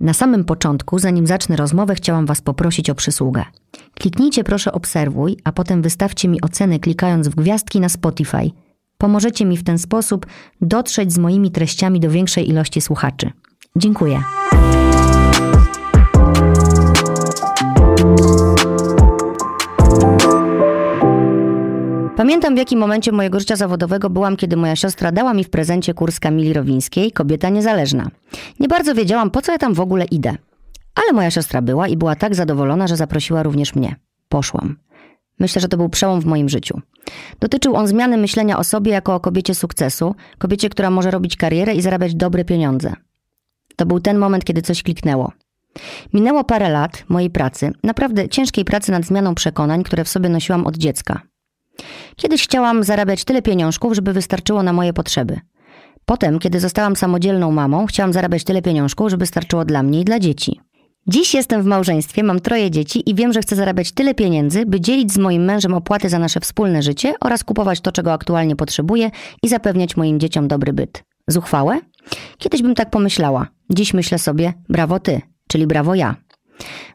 Na samym początku, zanim zacznę rozmowę, chciałam Was poprosić o przysługę. Kliknijcie proszę obserwuj, a potem wystawcie mi oceny klikając w gwiazdki na Spotify. Pomożecie mi w ten sposób dotrzeć z moimi treściami do większej ilości słuchaczy. Dziękuję. Pamiętam w jakim momencie mojego życia zawodowego byłam, kiedy moja siostra dała mi w prezencie kurs Kamili Rowińskiej, kobieta niezależna. Nie bardzo wiedziałam, po co ja tam w ogóle idę. Ale moja siostra była i była tak zadowolona, że zaprosiła również mnie. Poszłam. Myślę, że to był przełom w moim życiu. Dotyczył on zmiany myślenia o sobie jako o kobiecie sukcesu, kobiecie, która może robić karierę i zarabiać dobre pieniądze. To był ten moment, kiedy coś kliknęło. Minęło parę lat mojej pracy, naprawdę ciężkiej pracy nad zmianą przekonań, które w sobie nosiłam od dziecka. Kiedyś chciałam zarabiać tyle pieniążków, żeby wystarczyło na moje potrzeby. Potem, kiedy zostałam samodzielną mamą, chciałam zarabiać tyle pieniążków, żeby starczyło dla mnie i dla dzieci. Dziś jestem w małżeństwie, mam troje dzieci i wiem, że chcę zarabiać tyle pieniędzy, by dzielić z moim mężem opłaty za nasze wspólne życie oraz kupować to, czego aktualnie potrzebuję i zapewniać moim dzieciom dobry byt. Zuchwałe? Kiedyś bym tak pomyślała. Dziś myślę sobie, brawo ty, czyli brawo ja.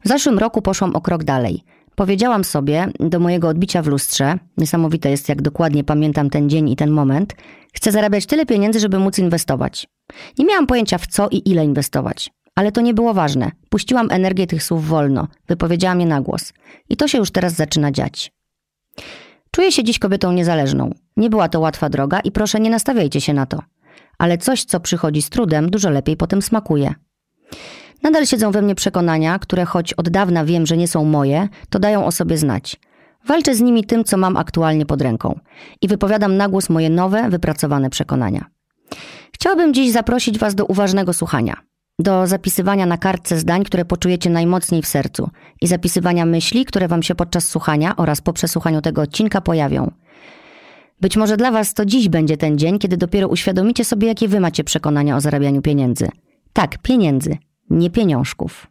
W zeszłym roku poszłam o krok dalej. Powiedziałam sobie do mojego odbicia w lustrze, niesamowite jest jak dokładnie pamiętam ten dzień i ten moment, chcę zarabiać tyle pieniędzy, żeby móc inwestować. Nie miałam pojęcia w co i ile inwestować. Ale to nie było ważne. Puściłam energię tych słów wolno, wypowiedziałam je na głos. I to się już teraz zaczyna dziać. Czuję się dziś kobietą niezależną. Nie była to łatwa droga i proszę nie nastawiajcie się na to. Ale coś, co przychodzi z trudem, dużo lepiej potem smakuje. Nadal siedzą we mnie przekonania, które choć od dawna wiem, że nie są moje, to dają o sobie znać. Walczę z nimi tym, co mam aktualnie pod ręką i wypowiadam na głos moje nowe, wypracowane przekonania. Chciałabym dziś zaprosić Was do uważnego słuchania, do zapisywania na kartce zdań, które poczujecie najmocniej w sercu i zapisywania myśli, które Wam się podczas słuchania oraz po przesłuchaniu tego odcinka pojawią. Być może dla Was to dziś będzie ten dzień, kiedy dopiero uświadomicie sobie, jakie Wy macie przekonania o zarabianiu pieniędzy. Tak, pieniędzy, nie pieniążków.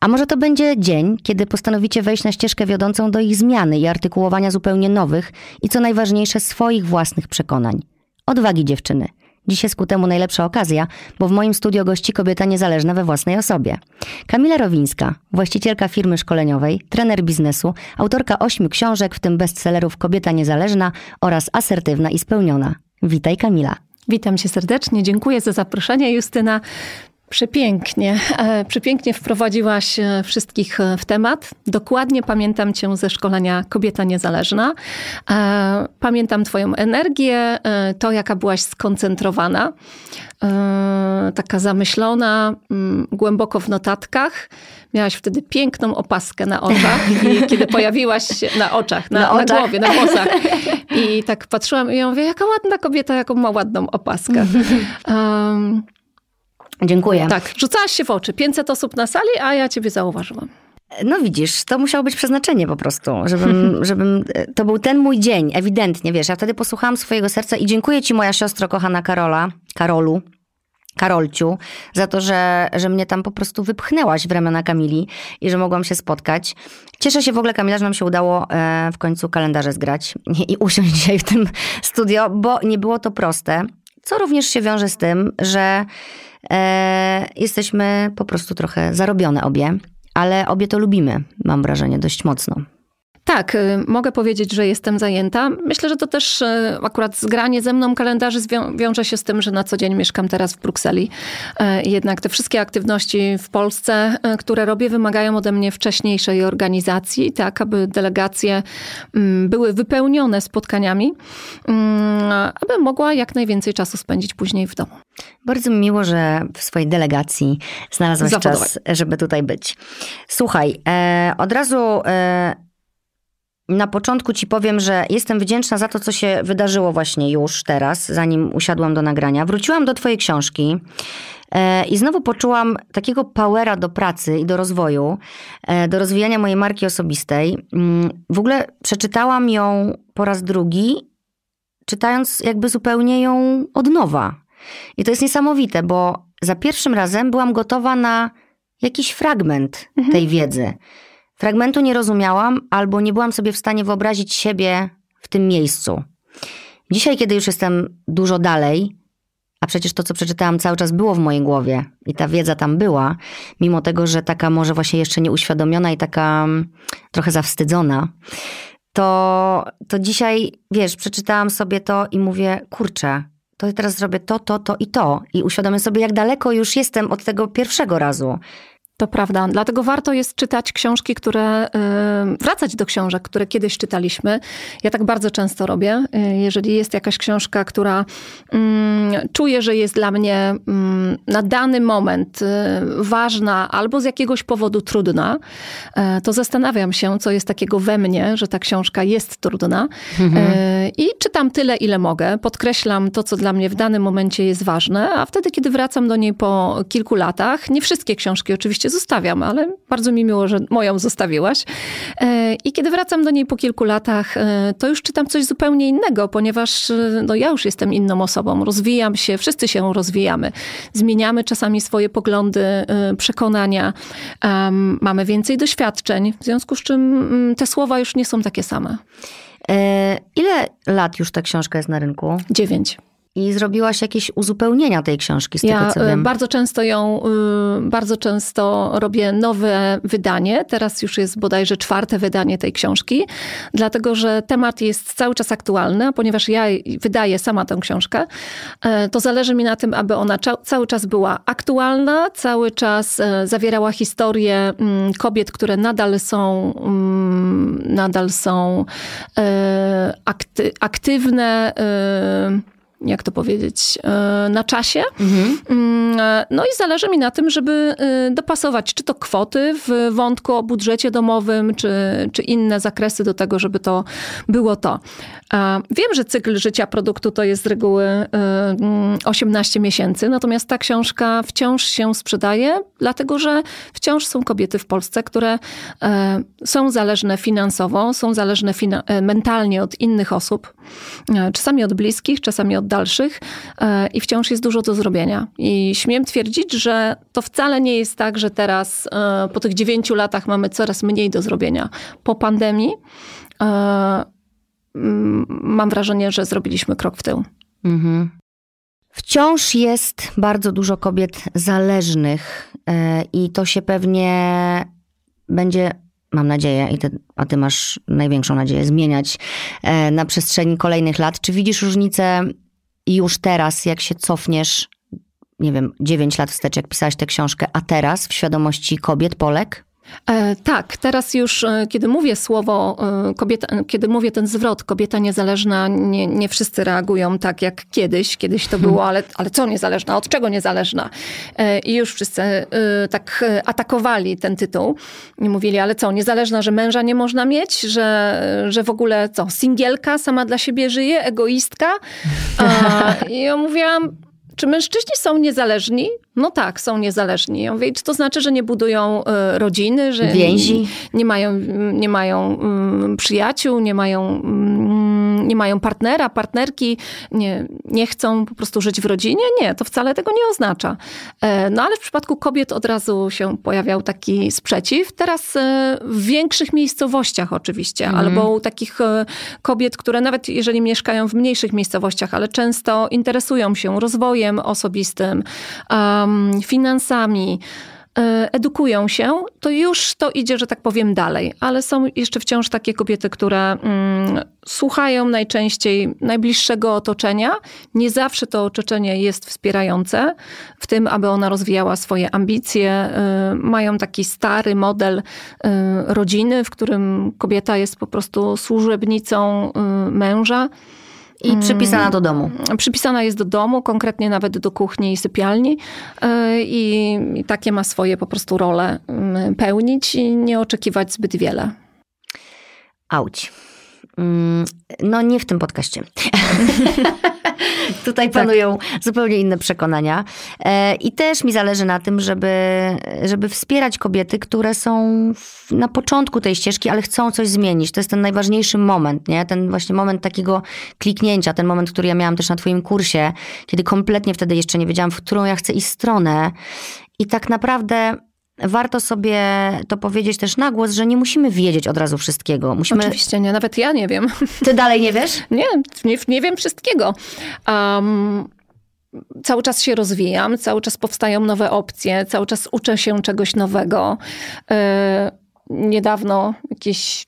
A może to będzie dzień, kiedy postanowicie wejść na ścieżkę wiodącą do ich zmiany i artykułowania zupełnie nowych i co najważniejsze swoich własnych przekonań. Odwagi dziewczyny. Dziś jest ku temu najlepsza okazja, bo w moim studio gości kobieta niezależna we własnej osobie. Kamila Rowińska, właścicielka firmy szkoleniowej, trener biznesu, autorka ośmiu książek, w tym bestsellerów Kobieta Niezależna oraz Asertywna i Spełniona. Witaj Kamila. Witam cię serdecznie, dziękuję za zaproszenie Justyna. Przepięknie, e, przepięknie wprowadziłaś e, wszystkich e, w temat. Dokładnie pamiętam cię ze szkolenia Kobieta Niezależna. Pamiętam twoją energię, to jaka byłaś skoncentrowana, taka zamyślona, mm, głęboko w notatkach. Miałaś wtedy piękną opaskę na oczach i kiedy pojawiłaś się na oczach, na, na, oczach. na głowie, na włosach. I tak patrzyłam i ja mówię, jaka ładna kobieta, jaką ma ładną opaskę. Um, Dziękuję. Tak, rzucałaś się w oczy. 500 osób na sali, a ja ciebie zauważyłam. No widzisz, to musiało być przeznaczenie po prostu, żebym, żebym, to był ten mój dzień, ewidentnie, wiesz, ja wtedy posłuchałam swojego serca i dziękuję ci moja siostro, kochana Karola, Karolu, Karolciu, za to, że, że mnie tam po prostu wypchnęłaś w ramiona Kamili i że mogłam się spotkać. Cieszę się w ogóle, Kamila, że nam się udało e, w końcu kalendarze zgrać i usiąść dzisiaj w tym studio, bo nie było to proste, co również się wiąże z tym, że e, jesteśmy po prostu trochę zarobione obie, ale obie to lubimy, mam wrażenie, dość mocno. Tak, y, mogę powiedzieć, że jestem zajęta. Myślę, że to też y, akurat zgranie ze mną kalendarzy wiąże się z tym, że na co dzień mieszkam teraz w Brukseli. Y, jednak te wszystkie aktywności w Polsce, które robię, wymagają ode mnie wcześniejszej organizacji, tak aby delegacje mm, były wypełnione spotkaniami, mm, aby mogła jak najwięcej czasu spędzić później w domu. Bardzo mi miło, że w swojej delegacji znalazłaś czas, żeby tutaj być. Słuchaj, e, od razu e, na początku ci powiem, że jestem wdzięczna za to, co się wydarzyło właśnie już teraz, zanim usiadłam do nagrania. Wróciłam do twojej książki. E, I znowu poczułam takiego powera do pracy i do rozwoju, e, do rozwijania mojej marki osobistej. Mm, w ogóle przeczytałam ją po raz drugi, czytając jakby zupełnie ją od nowa. I to jest niesamowite, bo za pierwszym razem byłam gotowa na jakiś fragment mhm. tej wiedzy. Fragmentu nie rozumiałam albo nie byłam sobie w stanie wyobrazić siebie w tym miejscu. Dzisiaj, kiedy już jestem dużo dalej, a przecież to, co przeczytałam, cały czas było w mojej głowie i ta wiedza tam była, mimo tego, że taka może właśnie jeszcze nieuświadomiona i taka mm, trochę zawstydzona, to, to dzisiaj, wiesz, przeczytałam sobie to i mówię, kurczę, to teraz zrobię to, to, to i to. I uświadomię sobie, jak daleko już jestem od tego pierwszego razu. To prawda. Dlatego warto jest czytać książki, które, y, wracać do książek, które kiedyś czytaliśmy. Ja tak bardzo często robię. Y, jeżeli jest jakaś książka, która mm, czuję, że jest dla mnie mm, na dany moment y, ważna albo z jakiegoś powodu trudna, to zastanawiam się, co jest takiego we mnie, że ta książka jest trudna. Mhm. I czytam tyle, ile mogę. Podkreślam to, co dla mnie w danym momencie jest ważne, a wtedy, kiedy wracam do niej po kilku latach, nie wszystkie książki oczywiście oczywiście zostawiam, ale bardzo mi miło, że moją zostawiłaś. E, I kiedy wracam do niej po kilku latach, e, to już czytam coś zupełnie innego, ponieważ e, no, ja już jestem inną osobą. Rozwijam się, wszyscy się rozwijamy. Zmieniamy czasami swoje poglądy, przekonania. Mamy więcej doświadczeń, w związku z czym mm, te słowa już nie są takie same. Ile lat już ta książka jest na rynku? Dziewięć. I zrobiłaś jakieś uzupełnienia tej książki z ja tego, co wiem. bardzo często ją, y, bardzo często robię nowe wydanie. Teraz już jest bodajże czwarte wydanie tej książki, dlatego że temat jest cały czas aktualny, ponieważ ja wydaję sama tę książkę, e, to zależy mi na tym, aby ona cały czas była aktualna, cały czas e, zawierała historię mm, kobiet, które nadal są, mm, nadal są e, akty aktywne, jak to powiedzieć, e, na czasie. Mhm. Mm, e, no i zależy mi na tym, żeby e, dopasować czy to kwoty w wątku o budżecie domowym, czy, czy inne zakresy do tego, żeby to było to. Wiem, że cykl życia produktu to jest z reguły 18 miesięcy, natomiast ta książka wciąż się sprzedaje, dlatego że wciąż są kobiety w Polsce, które są zależne finansowo, są zależne mentalnie od innych osób, czasami od bliskich, czasami od dalszych i wciąż jest dużo do zrobienia. I śmiem twierdzić, że to wcale nie jest tak, że teraz po tych dziewięciu latach mamy coraz mniej do zrobienia. Po pandemii mam wrażenie, że zrobiliśmy krok w tył. Mhm. Wciąż jest bardzo dużo kobiet zależnych i to się pewnie będzie mam nadzieję, i ty, a ty masz największą nadzieję, zmieniać na przestrzeni kolejnych lat. Czy widzisz różnicę już teraz, jak się cofniesz, nie wiem, 9 lat wstecz, jak pisałaś tę książkę, a teraz w świadomości kobiet, Polek? E, tak, teraz już, e, kiedy mówię słowo, e, kobieta, kiedy mówię ten zwrot, kobieta niezależna, nie, nie wszyscy reagują tak jak kiedyś. Kiedyś to było, ale, ale co niezależna? Od czego niezależna? I już wszyscy tak atakowali ten tytuł mówili, ale co, niezależna, że męża nie można mieć? Że, że w ogóle co, singielka sama dla siebie żyje, egoistka? I ja mówiłam, czy mężczyźni są niezależni? No tak, są niezależni. Ja mówię, czy to znaczy, że nie budują e, rodziny, że Więzi. Nie, nie mają, nie mają um, przyjaciół, nie mają, um, nie mają partnera, partnerki, nie, nie chcą po prostu żyć w rodzinie? Nie, to wcale tego nie oznacza. E, no ale w przypadku kobiet od razu się pojawiał taki sprzeciw. Teraz e, w większych miejscowościach oczywiście, mhm. albo u takich kobiet, które nawet jeżeli mieszkają w mniejszych miejscowościach, ale często interesują się rozwojem osobistym, finansami, e, edukują się, to już to idzie, że tak powiem, dalej. Ale są jeszcze wciąż takie kobiety, które mm, słuchają najczęściej najbliższego otoczenia. Nie zawsze to otoczenie jest wspierające w tym, aby ona rozwijała swoje ambicje. Y, mają taki stary model y, rodziny, w którym kobieta jest po prostu służebnicą y, męża. I przypisana do domu. Mm, przypisana jest do domu, konkretnie nawet do kuchni i sypialni. E, I, i takie ma swoje po prostu role mm, pełnić i nie oczekiwać zbyt wiele. Auć. Mm, no nie w tym podcaście. Tutaj tak. panują tak. zupełnie inne przekonania. E, I też mi zależy na tym, żeby, żeby wspierać kobiety, które są na początku tej ścieżki, ale chcą coś zmienić. To jest ten najważniejszy moment, nie? Ten właśnie moment takiego kliknięcia, ten moment, który ja miałam też na twoim kursie, kiedy kompletnie wtedy jeszcze nie wiedziałam, w którą ja chcę iść stronę. I tak naprawdę warto sobie to powiedzieć też na głos, że nie musimy wiedzieć od razu wszystkiego. Musimy... Oczywiście nie, nawet ja nie wiem. Ty dalej nie wiesz? nie, nie, nie wiem wszystkiego. Um, cały czas się rozwijam, cały czas powstają nowe opcje, cały czas uczę się czegoś nowego. E, niedawno, jakieś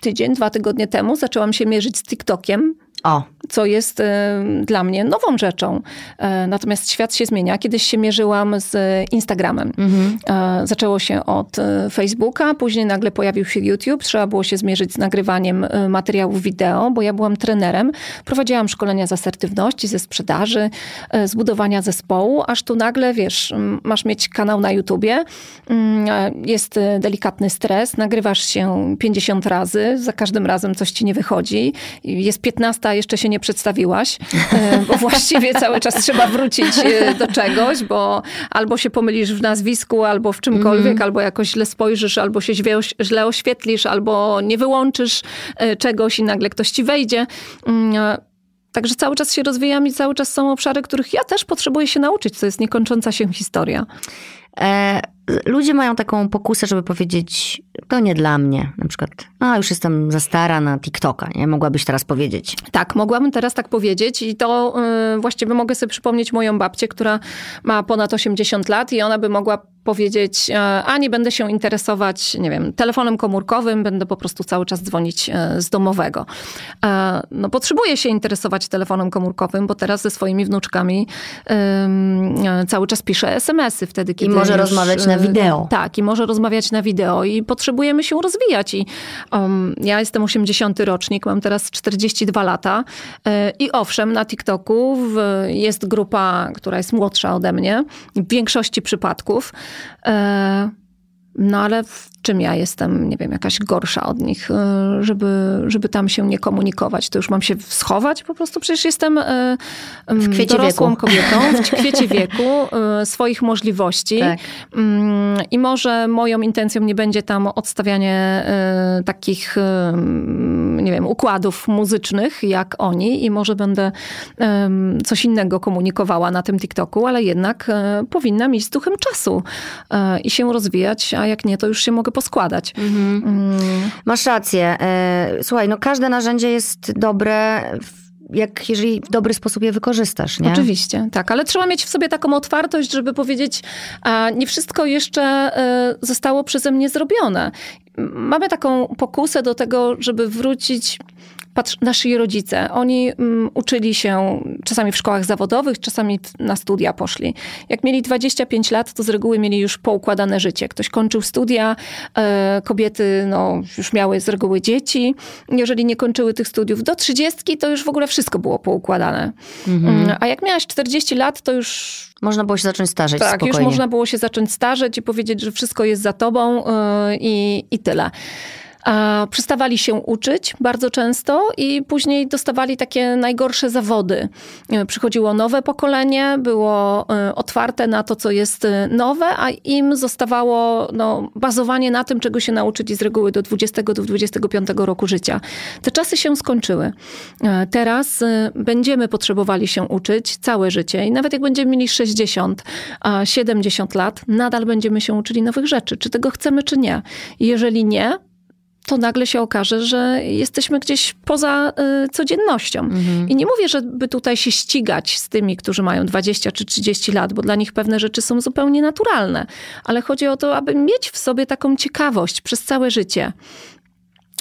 tydzień, dwa tygodnie temu, zaczęłam się mierzyć z TikTokiem. O, co jest e, dla mnie nową rzeczą. E, natomiast świat się zmienia. Kiedyś się mierzyłam z Instagramem. Mhm. E, zaczęło się od Facebooka, później nagle pojawił się YouTube. Trzeba było się zmierzyć z nagrywaniem materiałów wideo, bo ja byłam trenerem. Prowadziłam szkolenia z asertywności, ze sprzedaży, zbudowania zespołu, aż tu nagle, wiesz, masz mieć kanał na YouTubie, jest delikatny stres, nagrywasz się 50 razy, za każdym razem coś ci nie wychodzi, jest 15, a jeszcze się nie nie przedstawiłaś, e, bo właściwie cały czas trzeba wrócić e, do czegoś, bo albo się pomylisz w nazwisku, albo w czymkolwiek, mm. albo jakoś źle spojrzysz, albo się źle oświetlisz, albo nie wyłączysz e, czegoś i nagle ktoś ci wejdzie. Mm, także cały czas się rozwijam i cały czas są obszary, których ja też potrzebuję się nauczyć, co jest niekończąca się historia. E, ludzie mają taką pokusę, żeby powiedzieć, to nie dla mnie. Na przykład, a już jestem za stara na TikToka, nie? Mogłabyś teraz powiedzieć. Tak, mogłabym teraz tak powiedzieć i to yy, właściwie mogę sobie przypomnieć moją babcię, która ma ponad 80 lat i ona by mogła powiedzieć, e, a nie będę się interesować, nie wiem, telefonem komórkowym, będę po prostu cały czas dzwonić e, z domowego. E, no, potrzebuję się interesować telefonem komórkowym, bo teraz ze swoimi wnuczkami cały czas piszę SMS-y wtedy, kiedy. I może już, rozmawiać na wideo. Tak, i może rozmawiać na wideo i potrzebujemy się rozwijać. I um, ja jestem 80 rocznik, mam teraz 42 lata i owszem, na TikToku jest grupa, która jest młodsza ode mnie w większości przypadków. Uh, e, no ale czym ja jestem, nie wiem, jakaś gorsza od nich, e, żeby, żeby tam się nie komunikować? To już mam się schować? Po prostu przecież jestem e, w kwiecie dorosłą wieku. kobietą, w kwiecie wieku, swoich możliwości. Tak. Mm, I może moją intencją nie będzie tam odstawianie takich, nie wiem, układów muzycznych jak oni i może będę coś innego komunikowała na tym TikToku, ale jednak powinnam iść z duchem czasu i się rozwijać, a jak nie, to już się mogę poskładać. Mhm. Mm. Masz rację. E, słuchaj, no każde narzędzie jest dobre jak jeżeli w dobry sposób je wykorzystasz, nie? Oczywiście, tak, ale trzeba mieć w sobie taką otwartość, żeby powiedzieć, a nie wszystko jeszcze e, zostało przeze mnie zrobione. Mamy taką pokusę do tego, żeby wrócić patrz, nasi rodzice, oni um, uczyli się czasami w szkołach zawodowych, czasami na studia poszli. Jak mieli 25 lat, to z reguły mieli już poukładane życie. Ktoś kończył studia, e, kobiety no, już miały z reguły dzieci. Jeżeli nie kończyły tych studiów do 30, to już w ogóle wszystko było poukładane. Mhm. Mm, a jak miałaś 40 lat, to już można było się zacząć starzeć Tak, spokojnie. już można było się zacząć starzeć i powiedzieć, że wszystko jest za tobą yy, i, i tyle przestawali się uczyć bardzo często i później dostawali takie najgorsze zawody. E, przychodziło nowe pokolenie, było e, otwarte na to, co jest e, nowe, a im zostawało no, bazowanie na tym, czego się nauczyli z reguły do 20 do 25 roku życia. Te czasy się skończyły. Teraz będziemy potrzebowali się uczyć całe życie i nawet jak będziemy mieli 60, 70 lat, nadal będziemy się uczyli nowych rzeczy. Czy tego chcemy, czy nie. Jeżeli nie, to nagle się okaże, że jesteśmy gdzieś poza y, codziennością. Mhm. I nie mówię, żeby tutaj się ścigać z tymi, którzy mają 20 czy 30 lat, bo dla nich pewne rzeczy są zupełnie naturalne. Ale chodzi o to, aby mieć w sobie taką ciekawość przez całe życie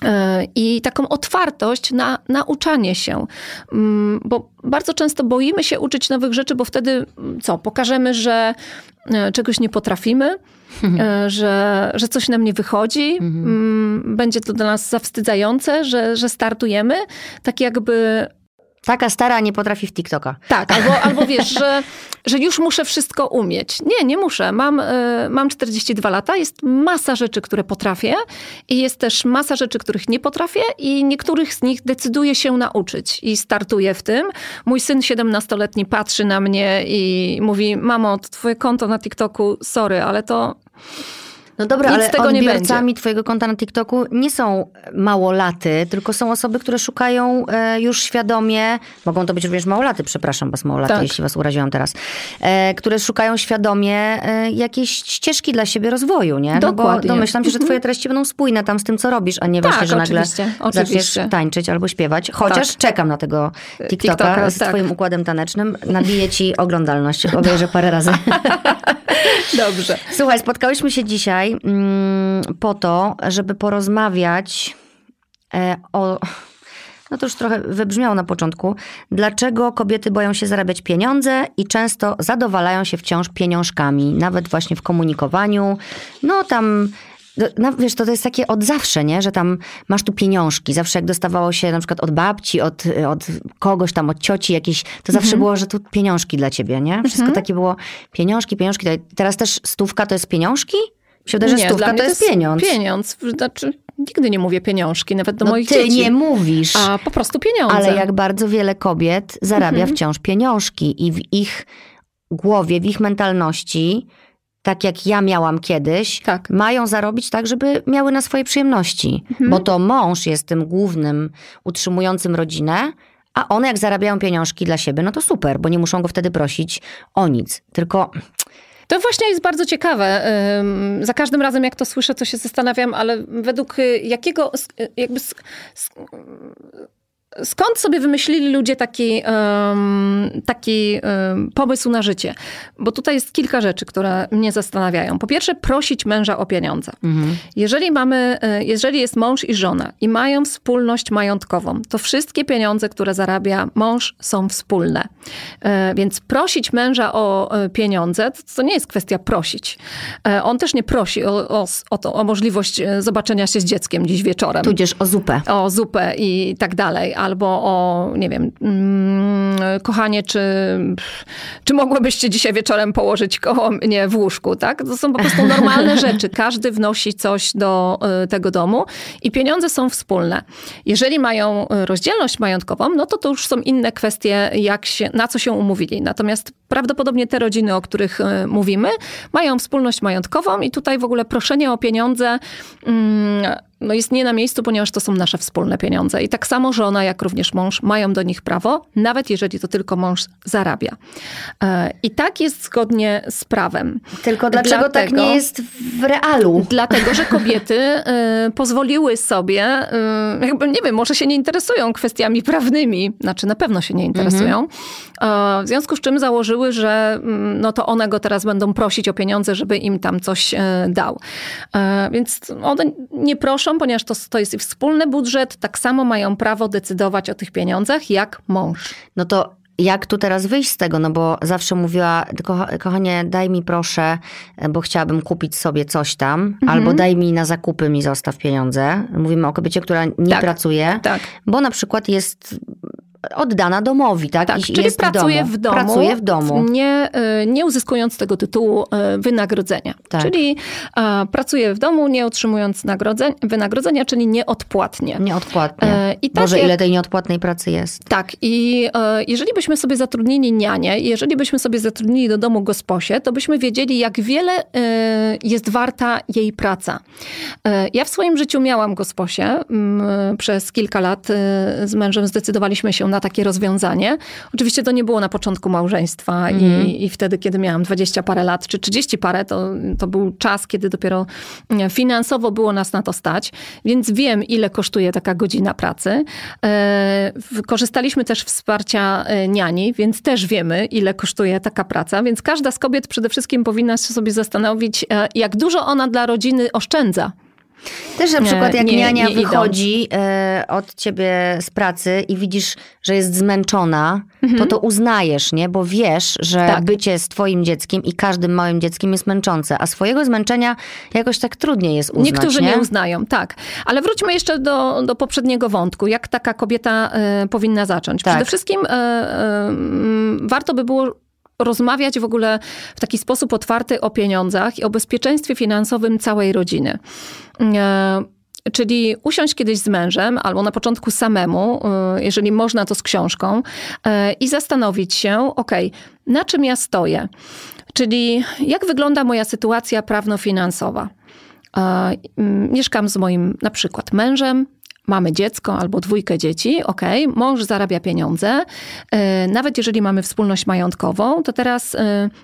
y, i taką otwartość na nauczanie się. Mm, bo bardzo często boimy się uczyć nowych rzeczy, bo wtedy co? Pokażemy, że y, czegoś nie potrafimy, E, że, że coś nam nie wychodzi. Mhm. Mm, będzie to dla nas zawstydzające, że, że startujemy. Tak jakby Taka stara nie potrafi w TikToka. Tak, albo, albo wiesz, że, że już muszę wszystko umieć. Nie, nie muszę. Mam, y, mam 42 lata, jest masa rzeczy, które potrafię i jest też masa rzeczy, których nie potrafię i niektórych z nich decyduję się nauczyć i startuję w tym. Mój syn 17-letni patrzy na mnie i mówi, mamo, twoje konto na TikToku, sorry, ale to No dobra, Nic ale tego odbiorcami twojego konta na TikToku nie są małolaty, tylko są osoby, które szukają e, już świadomie, mogą to być również małolaty, przepraszam was małolaty, Tak. jeśli was uraziłam teraz, e, które szukają świadomie e, jakiejś ścieżki dla siebie rozwoju, nie? No bo Dokładnie. domyślam się, że twoje treści będą spójne tam z tym, co robisz, a nie właśnie, Tak, że nagle oczywiście, zaczniesz oczywiście. tańczyć albo śpiewać. Chociaż Tak. czekam na tego TikToka, TikToka, z tak. twoim układem tanecznym. Nabiję ci oglądalność, obejrzę parę razy. Dobrze. Słuchaj, spotkałyśmy się dzisiaj mm, po to, żeby porozmawiać e, o. No to już trochę wybrzmiało na początku. Dlaczego kobiety boją się zarabiać pieniądze i często zadowalają się wciąż pieniążkami, nawet właśnie w komunikowaniu. No tam. No, wiesz, to, to jest takie od zawsze, nie? Że tam masz tu pieniążki. Zawsze jak dostawało się na przykład od babci, od, od kogoś tam, od cioci jakieś, to zawsze było, że tu pieniążki dla ciebie, nie? Wszystko takie było pieniążki, pieniążki. Teraz też stówka to jest pieniążki? Wydaje, że Nie, stówka to jest pieniądz. Pieniądz. Znaczy, nigdy nie mówię pieniążki, nawet do No moich ty dzieci. nie mówisz. A po prostu pieniądze. Ale jak bardzo wiele kobiet zarabia Mhm. wciąż pieniążki i w ich głowie, w ich mentalności, tak jak ja miałam kiedyś, Tak. mają zarobić tak, żeby miały na swoje przyjemności. Mhm. Bo to mąż jest tym głównym utrzymującym rodzinę, a one jak zarabiają pieniążki dla siebie, no to super, bo nie muszą go wtedy prosić o nic. Tylko To właśnie jest bardzo ciekawe. Za każdym razem, jak to słyszę, to się zastanawiam, ale według y, jakiego, y, jakby skąd sobie wymyślili ludzie taki, em, taki em, pomysł na życie? Bo tutaj jest kilka rzeczy, które mnie zastanawiają. Po pierwsze, prosić męża o pieniądze. Jeżeli mamy, e, jeżeli jest mąż i żona i mają wspólność majątkową, to wszystkie pieniądze, które zarabia mąż są wspólne. E, Więc prosić męża o e, pieniądze, to, to nie jest kwestia prosić. On też nie prosi o, o, o, to, o możliwość zobaczenia się z dzieckiem dziś wieczorem tudzież o zupę. o zupę i tak dalej, albo o, nie wiem, mm, kochanie, czy, czy mogłybyście dzisiaj wieczorem położyć koło mnie w łóżku, tak? To są po prostu normalne rzeczy. Każdy wnosi coś do y, tego domu i pieniądze są wspólne. Jeżeli mają y, rozdzielność majątkową, no to to już są inne kwestie, jak się, na co się umówili. Natomiast prawdopodobnie te rodziny, o których y, mówimy, mają wspólność majątkową i tutaj w ogóle proszenie o pieniądze mm, no jest nie na miejscu, ponieważ to są nasze wspólne pieniądze. I tak samo żona, jak również mąż mają do nich prawo, nawet jeżeli to tylko mąż zarabia. E, I tak jest zgodnie z prawem. Tylko dlaczego tak Dlatego- nie jest w realu? Dlatego, że kobiety e, pozwoliły sobie, e, jakby nie wiem, może się nie interesują kwestiami prawnymi, znaczy na pewno się nie interesują, w związku z czym założyły, że mm, no to one go teraz będą prosić o pieniądze, żeby im tam coś dał. Więc one nie proszą, ponieważ to, to jest ich wspólny budżet, tak samo mają prawo decydować o tych pieniądzach jak mąż. No to jak tu teraz wyjść z tego? No bo zawsze mówiła, "Kocha- kochanie, daj mi proszę, bo chciałabym kupić sobie coś tam, Mhm. albo daj mi na zakupy, mi zostaw pieniądze. Mówimy o kobiecie, która nie Tak, pracuje, tak. bo na przykład jest oddana domowi, tak? Tak, I czyli pracuje w w domu. domu, Pracuje w domu. Nie, y, nie uzyskując tego tytułu y, wynagrodzenia. Tak. Czyli e, pracuje w domu, nie otrzymując nagrodzeń, wynagrodzenia, czyli nieodpłatnie. Nieodpłatnie. E, i tak Boże, jak- ile tej nieodpłatnej pracy jest. Tak, i e, jeżeli byśmy sobie zatrudnili nianię, i jeżeli byśmy sobie zatrudnili do domu gosposię, to byśmy wiedzieli, jak wiele e, jest warta jej praca. E, ja w swoim życiu miałam gosposię. Mm, Przez kilka lat e, z mężem zdecydowaliśmy się na takie rozwiązanie. Oczywiście to nie było na początku małżeństwa i, i wtedy, kiedy miałam 20 parę lat, czy 30 parę, to, to był czas, kiedy dopiero e, finansowo było nas na to stać, więc wiem, ile kosztuje taka godzina pracy. E, Korzystaliśmy też wsparcia e, niani, więc też wiemy, ile kosztuje taka praca, więc każda z kobiet przede wszystkim powinna się sobie zastanowić, jak dużo ona dla rodziny oszczędza. Też na przykład jak nie- niania nie wychodzi e, od ciebie z pracy i widzisz, że jest zmęczona, to to uznajesz, nie? Bo wiesz, że Mhm. Tak. bycie z twoim dzieckiem i każdym małym dzieckiem jest męczące, a swojego zmęczenia jakoś tak trudniej jest uznać, Niektórzy nie? nie? uznają, tak. Ale wróćmy jeszcze do, do poprzedniego wątku. Jak taka kobieta e, powinna zacząć? Tak. Przede wszystkim mm, warto by było rozmawiać w ogóle w taki sposób otwarty o pieniądzach i o bezpieczeństwie finansowym całej rodziny. E, Czyli usiąść kiedyś z mężem, albo na początku samemu, e, jeżeli można, to z książką, e, i zastanowić się, ok, na czym ja stoję? Czyli jak wygląda moja sytuacja prawno-finansowa? Mieszkam z moim na przykład mężem, mamy dziecko albo dwójkę dzieci, ok, mąż zarabia pieniądze, nawet jeżeli mamy wspólność majątkową, to teraz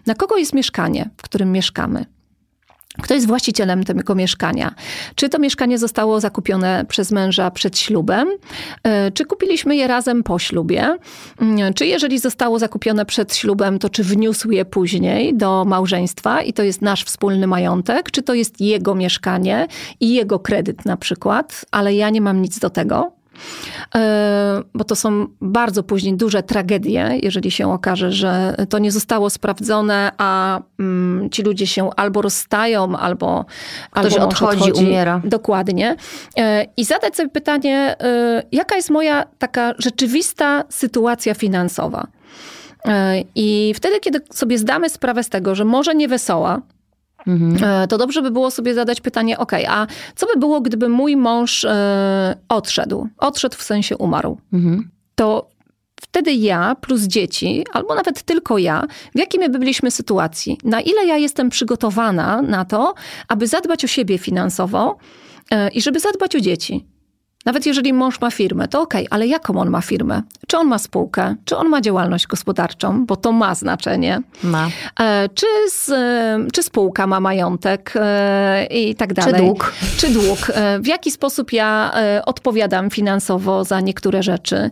na kogo jest mieszkanie, w którym mieszkamy? Kto jest właścicielem tego mieszkania? Czy to mieszkanie zostało zakupione przez męża przed ślubem? E, czy kupiliśmy je razem po ślubie? Mm, czy jeżeli zostało zakupione przed ślubem, to czy wniósł je później do małżeństwa i to jest nasz wspólny majątek? Czy to jest jego mieszkanie i jego kredyt na przykład, ale ja nie mam nic do tego? E, bo to są bardzo później duże tragedie, jeżeli się okaże, że to nie zostało sprawdzone, a mm, ci ludzie się albo rozstają, albo, Ktoś albo odchodzi, odchodzi, umiera. Dokładnie. E, I zadać sobie pytanie, e, jaka jest moja taka rzeczywista sytuacja finansowa? I wtedy, kiedy sobie zdamy sprawę z tego, że może nie wesoła, Mhm. E, to dobrze by było sobie zadać pytanie, ok, a co by było, gdyby mój mąż e, odszedł? Odszedł w sensie umarł. Mhm. To wtedy ja plus dzieci, albo nawet tylko ja, w jakiej my byliśmy sytuacji? Na ile ja jestem przygotowana na to, aby zadbać o siebie finansowo e, i żeby zadbać o dzieci? Nawet jeżeli mąż ma firmę, to okej, okay, ale jaką on ma firmę? Czy on ma spółkę? Czy on ma działalność gospodarczą? Bo to ma znaczenie. Ma. E, czy, z, e, czy spółka ma majątek e, i tak dalej? Czy dług? Czy dług? W jaki sposób ja odpowiadam finansowo za niektóre rzeczy?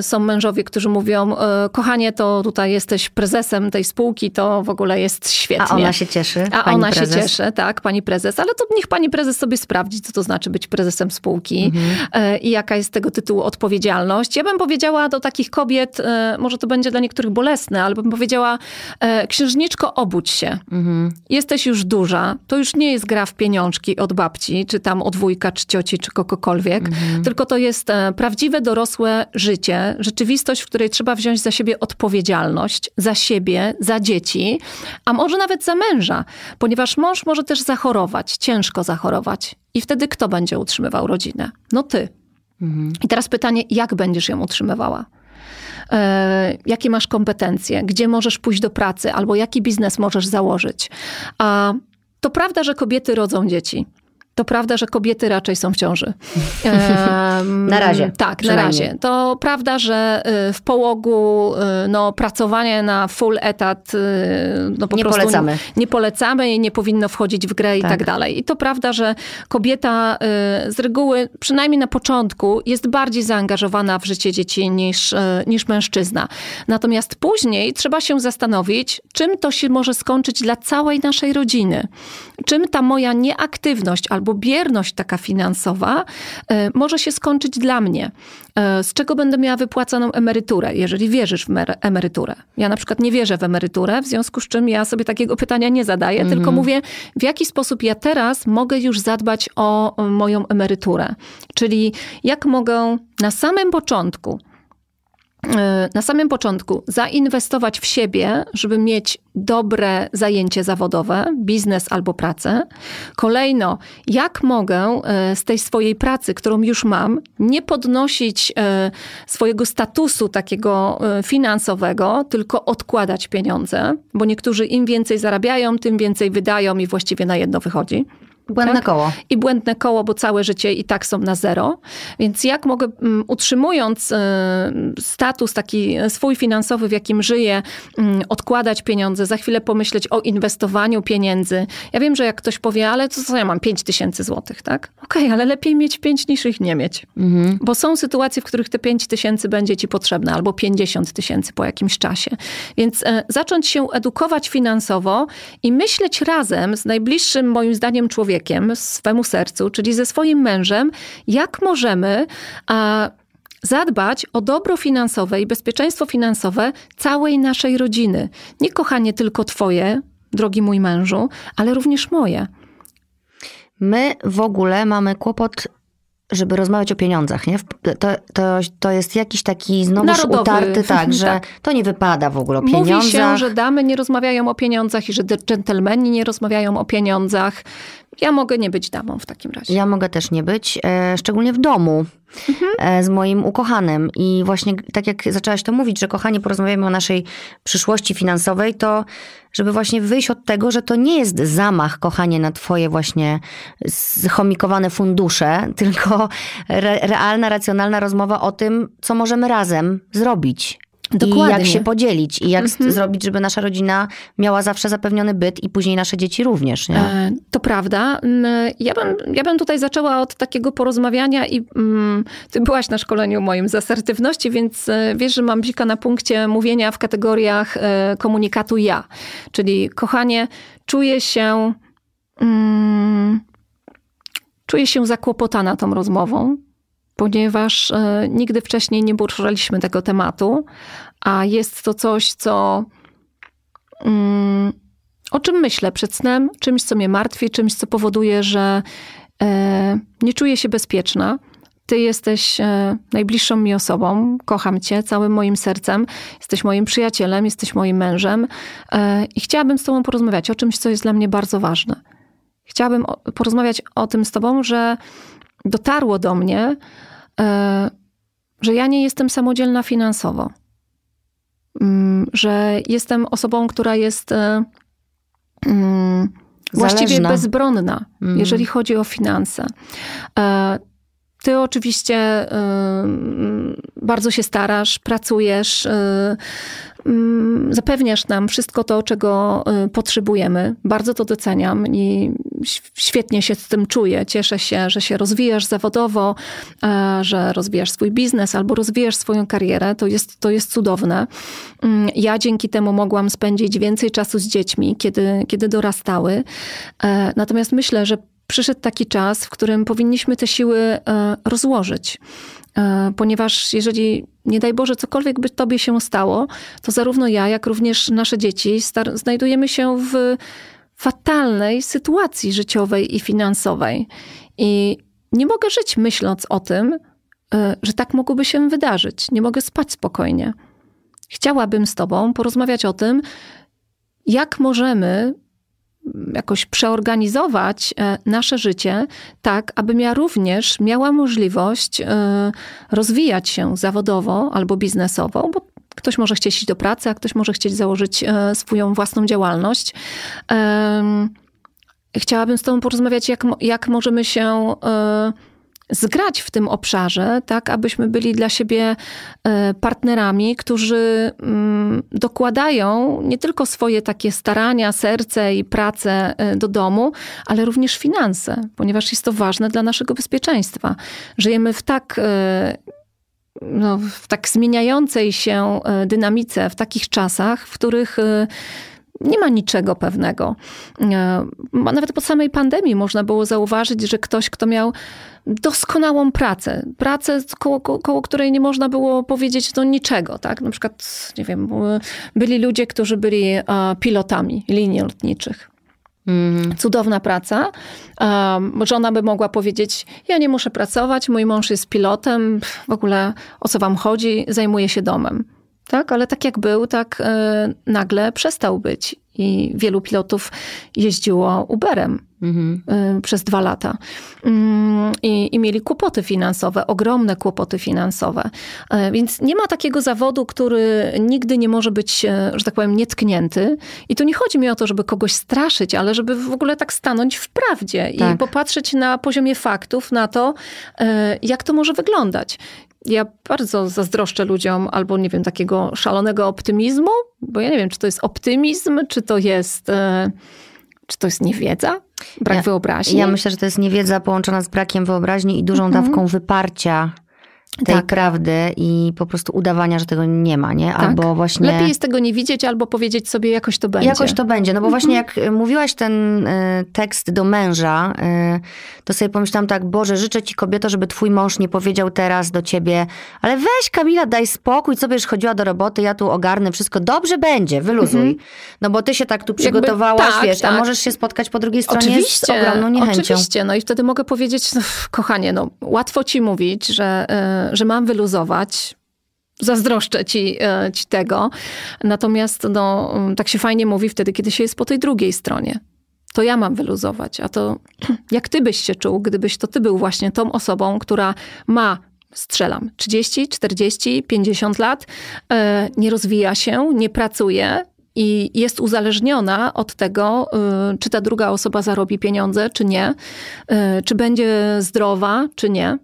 Są mężowie, którzy mówią, kochanie, to tutaj jesteś prezesem tej spółki, to w ogóle jest świetnie. A ona się cieszy. A ona prezes. się cieszy, tak, pani prezes. Ale to niech pani prezes sobie sprawdzi, co to znaczy być prezesem spółki. Mhm. E, i jaka jest z tego tytułu odpowiedzialność. Ja bym powiedziała do takich kobiet, e, może to będzie dla niektórych bolesne, ale bym powiedziała, e, księżniczko, obudź się. Mhm. Jesteś już duża, to już nie jest gra w pieniążki od babci, czy tam od wujka, czy cioci, czy kogokolwiek, mhm. tylko to jest prawdziwe dorosłe życie, rzeczywistość, w której trzeba wziąć za siebie odpowiedzialność, za siebie, za dzieci, a może nawet za męża, ponieważ mąż może też zachorować, ciężko zachorować. I wtedy kto będzie utrzymywał rodzinę? No ty. Mhm. I teraz pytanie, jak będziesz ją utrzymywała? E, jakie masz kompetencje? Gdzie możesz pójść do pracy? Albo jaki biznes możesz założyć? A to prawda, że kobiety rodzą dzieci. To prawda, że kobiety raczej są w ciąży. na razie. Tak, na razie. To prawda, że y, w połogu y, no, pracowanie na full etat y, no, po nie prostu polecamy. Nie, nie polecamy i nie powinno wchodzić w grę tak. i tak dalej. I to prawda, że kobieta z reguły, przynajmniej na początku, jest bardziej zaangażowana w życie dzieci niż, niż mężczyzna. Natomiast później trzeba się zastanowić, czym to się może skończyć dla całej naszej rodziny. Czym ta moja nieaktywność albo albo bierność taka finansowa e, może się skończyć dla mnie. E, z czego będę miała wypłacaną emeryturę, jeżeli wierzysz w emeryturę? Ja na przykład nie wierzę w emeryturę, w związku z czym ja sobie takiego pytania nie zadaję, mhm. tylko mówię, w jaki sposób ja teraz mogę już zadbać o moją emeryturę. Czyli jak mogę na samym początku E, na samym początku zainwestować w siebie, żeby mieć dobre zajęcie zawodowe, biznes albo pracę. Kolejno, jak mogę e, z tej swojej pracy, którą już mam, nie podnosić e, swojego statusu takiego finansowego, tylko odkładać pieniądze, bo niektórzy im więcej zarabiają, tym więcej wydają i właściwie na jedno wychodzi. Błędne tak? koło. I błędne koło, bo całe życie i tak są na zero. Więc jak mogę, mm, utrzymując y, status taki swój finansowy, w jakim żyję, mm, odkładać pieniądze, za chwilę pomyśleć o inwestowaniu pieniędzy. Ja wiem, że jak ktoś powie, ale co, co ja mam 5 tysięcy złotych, tak? Okej, okay, ale lepiej mieć 5 niż ich nie mieć. Mhm. Bo są sytuacje, w których te 5 tysięcy będzie ci potrzebne, albo 50 tysięcy po jakimś czasie. Więc e, zacząć się edukować finansowo i myśleć razem z najbliższym, moim zdaniem, człowiekiem, człowiekiem, swemu sercu, czyli ze swoim mężem, jak możemy a, zadbać o dobro finansowe i bezpieczeństwo finansowe całej naszej rodziny. Nie kochanie tylko twoje, drogi mój mężu, ale również moje. My w ogóle mamy kłopot żeby rozmawiać o pieniądzach, nie? To, to, to jest jakiś taki znowu utarty, tak, że tak. to nie wypada w ogóle o pieniądzach. Mówi się, że damy nie rozmawiają o pieniądzach i że dżentelmeni nie rozmawiają o pieniądzach. Ja mogę nie być damą w takim razie. Ja mogę też nie być, e, szczególnie w domu e, z moim ukochanym. I właśnie tak jak zaczęłaś to mówić, że kochanie, porozmawiamy o naszej przyszłości finansowej, to żeby właśnie wyjść od tego, że to nie jest zamach, kochanie, na twoje właśnie zchomikowane fundusze, tylko re, realna, racjonalna rozmowa o tym, co możemy razem zrobić. Dokładnie. I jak się podzielić i jak mhm. zrobić, żeby nasza rodzina miała zawsze zapewniony byt i później nasze dzieci również. Nie? E, to prawda. Mm, ja bym, ja bym tutaj zaczęła od takiego porozmawiania i mm, ty byłaś na szkoleniu moim z asertywności, więc e, wiesz, że mam bzika na punkcie mówienia w kategoriach e, komunikatu ja. Czyli kochanie, czuję się... Mm, czuję się zakłopotana tą rozmową ponieważ e, nigdy wcześniej nie poruszaliśmy tego tematu, a jest to coś, co. Mm, o czym myślę przed snem, czymś, co mnie martwi, czymś, co powoduje, że e, nie czuję się bezpieczna. Ty jesteś e, najbliższą mi osobą, kocham cię całym moim sercem, jesteś moim przyjacielem, jesteś moim mężem i chciałabym z tobą porozmawiać o czymś, co jest dla mnie bardzo ważne. Chciałabym porozmawiać o tym z tobą, że dotarło do mnie, E, że ja nie jestem samodzielna finansowo. Mm, że jestem osobą, która jest e, mm, właściwie bezbronna, mm. jeżeli chodzi o finanse. E, ty oczywiście bardzo się starasz, pracujesz, Mm, zapewniasz nam wszystko to, czego potrzebujemy. Bardzo to doceniam i świetnie się z tym czuję. Cieszę się, że się rozwijasz zawodowo, e, że rozwijasz swój biznes albo rozwijasz swoją karierę. To jest, to jest cudowne. Mm, ja dzięki temu mogłam spędzić więcej czasu z dziećmi, kiedy, kiedy dorastały. E, natomiast myślę, że przyszedł taki czas, w którym powinniśmy te siły e, rozłożyć. Ponieważ jeżeli, nie daj Boże, cokolwiek by tobie się stało, to zarówno ja, jak również nasze dzieci znajdujemy się w fatalnej sytuacji życiowej i finansowej. I nie mogę żyć myśląc o tym, e, że tak mogłoby się wydarzyć. Nie mogę spać spokojnie. Chciałabym z Tobą porozmawiać o tym, jak możemy jakoś przeorganizować e, nasze życie tak, abym ja również miała możliwość e, rozwijać się zawodowo albo biznesowo, bo ktoś może chcieć iść do pracy, a ktoś może chcieć założyć e, swoją własną działalność. Chciałabym z Tobą porozmawiać, jak, jak możemy się zgrać w tym obszarze, tak abyśmy byli dla siebie e, partnerami, którzy mm, dokładają nie tylko swoje takie starania, serce i pracę e, do domu, ale również finanse, ponieważ jest to ważne dla naszego bezpieczeństwa. Żyjemy w tak e, no, w tak zmieniającej się dynamice, w takich czasach, w których nie ma niczego pewnego. Nawet po samej pandemii można było zauważyć, że ktoś, kto miał doskonałą pracę, pracę, koło, koło której nie można było powiedzieć no niczego, tak? Na przykład, nie wiem, byli ludzie, którzy byli pilotami linii lotniczych. Mm. Cudowna praca. Żona by mogła powiedzieć: Ja nie muszę pracować, mój mąż jest pilotem, w ogóle o co wam chodzi, zajmuje się domem. Tak, ale tak jak był, tak e, nagle przestał być. I wielu pilotów jeździło Uberem mhm. Y, przez dwa lata. Mm, I, I, mieli kłopoty finansowe, ogromne kłopoty finansowe. Y, więc nie ma takiego zawodu, który nigdy nie może być, y, że tak powiem, nietknięty. I tu nie chodzi mi o to, żeby kogoś straszyć, ale żeby w ogóle tak stanąć w prawdzie tak. i popatrzeć na poziomie faktów na to, jak to może wyglądać ja bardzo zazdroszczę ludziom albo, nie wiem, takiego szalonego optymizmu, bo ja nie wiem, czy to jest optymizm, czy to jest, e, czy to jest niewiedza, brak ja, wyobraźni. Ja myślę, że to jest niewiedza połączona z brakiem wyobraźni i dużą mhm. dawką wyparcia tej tak. prawdy i po prostu udawania, że tego nie ma, nie? Tak. Albo tak. właśnie... Lepiej jest tego nie widzieć, albo powiedzieć sobie, jakoś to będzie. Jakoś to będzie, no bo właśnie mhm. jak mówiłaś ten y, tekst do męża, y, to sobie pomyślałam tak, Boże, życzę ci kobieto, żeby twój mąż nie powiedział teraz do ciebie, ale weź Kamila, daj spokój, co będziesz chodziła do roboty, ja tu ogarnę wszystko, dobrze będzie, wyluzuj. Mhm. No bo ty się tak tu przygotowałaś, tak, wiesz, tak. a możesz się spotkać po drugiej stronie oczywiście, z ogromną niechęcią. Oczywiście, no i wtedy mogę powiedzieć, no, kochanie, no łatwo ci mówić, że, y, że mam wyluzować, zazdroszczę ci, e, ci tego. Natomiast no, tak się fajnie mówi wtedy, kiedy się jest po tej drugiej stronie. to ja mam wyluzować. A to jak ty byś się czuł, gdybyś to ty był właśnie tą osobą, która ma strzelam 30, 40, 50 lat, e, nie rozwija się, nie pracuje, i jest uzależniona od tego, y, czy ta druga osoba zarobi pieniądze, czy nie, czy będzie zdrowa, czy nie.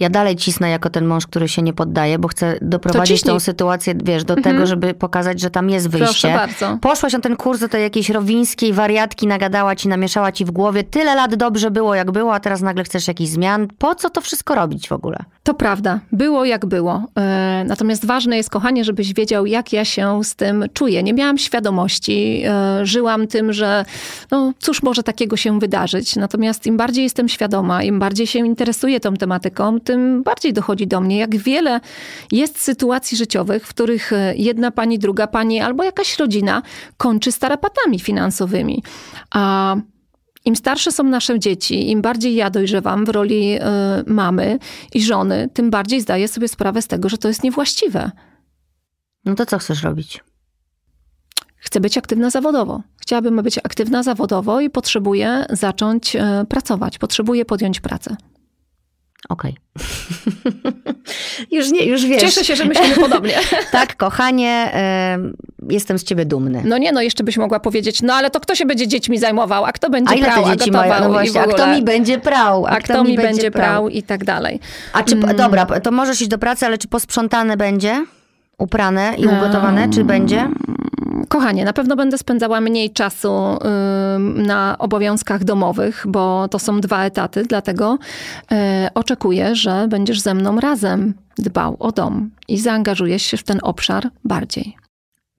Ja dalej cisnę jako ten mąż, który się nie poddaje, bo chcę doprowadzić tą sytuację, wiesz, do mhm. tego, żeby pokazać, że tam jest wyjście. Proszę bardzo. Poszłaś na ten kurs do tej jakiejś rowińskiej wariatki, nagadała ci, namieszała ci w głowie. Tyle lat dobrze było, jak było, a teraz nagle chcesz jakichś zmian. Po co to wszystko robić w ogóle? To prawda. Było jak było. E, natomiast ważne jest, kochanie, żebyś wiedział, jak ja się z tym czuję. Nie miałam świadomości. E, żyłam tym, że no cóż może takiego się wydarzyć. Natomiast im bardziej jestem świadoma, im bardziej się interesuję tą tematyką, tym bardziej dochodzi do mnie, jak wiele jest sytuacji życiowych, w których e, jedna pani, druga pani albo jakaś rodzina kończy starapatami finansowymi. A im starsze są nasze dzieci, im bardziej ja dojrzewam w roli y, mamy i żony, tym bardziej zdaję sobie sprawę z tego, że to jest niewłaściwe. No to co chcesz robić? Chcę być aktywna zawodowo. Chciałabym być aktywna zawodowo i potrzebuję zacząć y, pracować, potrzebuję podjąć pracę. Okej. Okay. już nie, już wiesz. Cieszę się, że myślimy podobnie. tak, kochanie, y, jestem z ciebie dumny. No nie, no jeszcze byś mogła powiedzieć, no ale to kto się będzie dziećmi zajmował, a kto będzie a prał, a gotował mają? No właśnie, a kto mi będzie prał, a, a kto, kto, mi będzie prał. prał i tak dalej. A czy, mm. dobra, to możesz iść do pracy, ale czy posprzątane będzie? Uprane i ugotowane, czy będzie? Kochanie, na pewno będę spędzała mniej czasu na obowiązkach domowych, bo to są dwa etaty, dlatego e, oczekuję, że będziesz ze mną razem dbał o dom i zaangażujesz się w ten obszar bardziej.